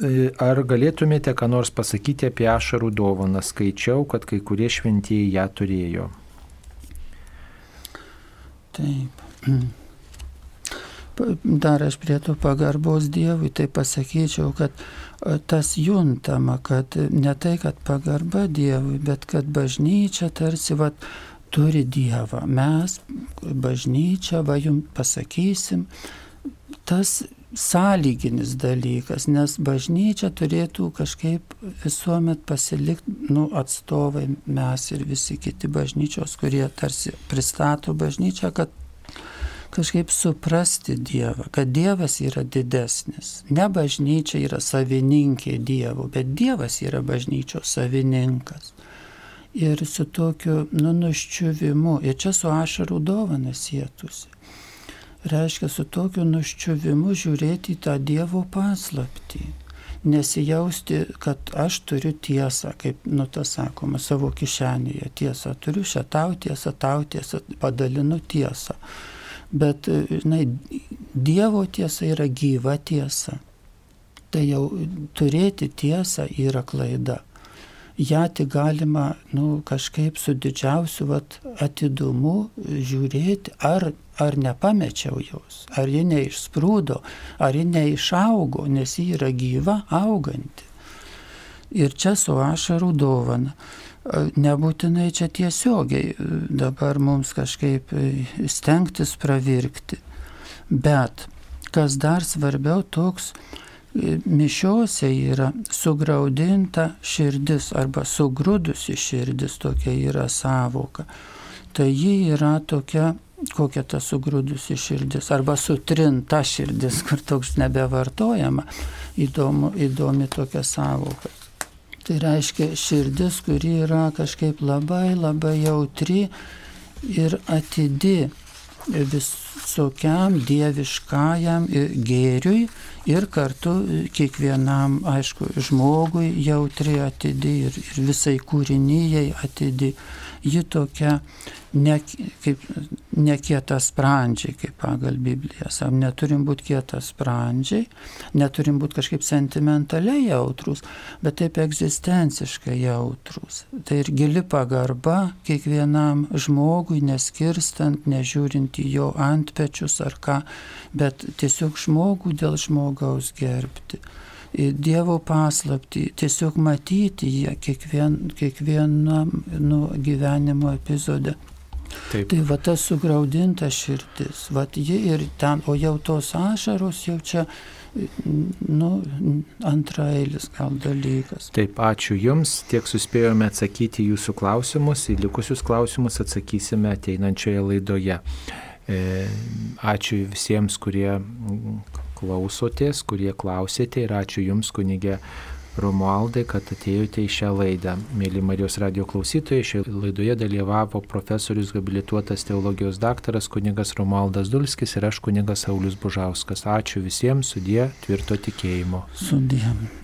E, ar galėtumėte ką nors pasakyti apie ašarų dovaną? Skaičiau, kad kai kurie šventieji ją turėjo. Taip. Dar aš prie to pagarbos Dievui tai pasakyčiau, kad e, tas juntama, kad ne tai, kad pagarba Dievui, bet kad bažnyčia tarsi vat, turi Dievą. Mes, bažnyčia, va jums pasakysim, tas sąlyginis dalykas, nes bažnyčia turėtų kažkaip visuomet pasilikti, nu, atstovai mes ir visi kiti bažnyčios, kurie tarsi pristato bažnyčią, kad kažkaip suprasti Dievą, kad Dievas yra didesnis. Ne bažnyčia yra savininkė Dievo, bet Dievas yra bažnyčios savininkas. Ir su tokiu nu, nuščiuvimu, ir čia su ašarų dovanas sėtusi reiškia su tokiu nuščiuvimu žiūrėti į tą Dievo paslaptį. Nesijausti, kad aš turiu tiesą, kaip, nu, tas sakoma, savo kišenėje tiesą. Turiu šią tau tiesą, tau tiesą, padalinu tiesą. Bet, žinai, Dievo tiesa yra gyva tiesa. Tai jau turėti tiesą yra klaida ją tik galima nu, kažkaip su didžiausiu vat, atidumu žiūrėti, ar, ar nepamečiau jos, ar ji neišsprūdo, ar ji neišaugo, nes ji yra gyva, auganti. Ir čia su ašarų dovana. Nebūtinai čia tiesiogiai dabar mums kažkaip stengtis pravirkti. Bet kas dar svarbiau, toks mišiose yra sugraudinta širdis arba sugrūdusi širdis, tokia yra savoka. Tai ji yra tokia, kokia ta sugrūdusi širdis, arba sutrinta širdis, kur toks nebevartojama, įdomu, įdomi tokia savoka. Tai reiškia širdis, kuri yra kažkaip labai labai jautri ir atidi visokiam dieviškajam gėriui ir kartu kiekvienam, aišku, žmogui jautri atidi ir, ir visai kūrinyjei atidi. Ji tokia ne, kaip, ne kietas sprandžiai, kaip pagal Bibliją. Sam neturim būti kietas sprandžiai, neturim būti kažkaip sentimentaliai jautrus, bet taip egzistenciškai jautrus. Tai ir gili pagarba kiekvienam žmogui, neskirstant, nežiūrint į jo antpečius ar ką, bet tiesiog žmogų dėl žmogaus gerbti. Dievo paslapti, tiesiog matyti ją kiekvien, kiekvienam nu, gyvenimo epizode. Taip. Tai va tas sugraudinta širdis, va ji ir ten, o jau tos ašaros jau čia, nu, antrailis gal dalykas. Taip, ačiū Jums, tiek suspėjome atsakyti jūsų klausimus, į likusius klausimus atsakysime ateinančioje laidoje. E, ačiū visiems, kurie klausotės, kurie klausėte ir ačiū Jums, kunigė Romualdai, kad atėjote į šią laidą. Mėly Marijos radio klausytojai, šioje laidoje dalyvavo profesorius habilituotas teologijos daktaras kunigas Romualdas Dulskis ir aš kunigas Saulis Bužauskas. Ačiū visiems, sudė tvirto tikėjimo. Sudė.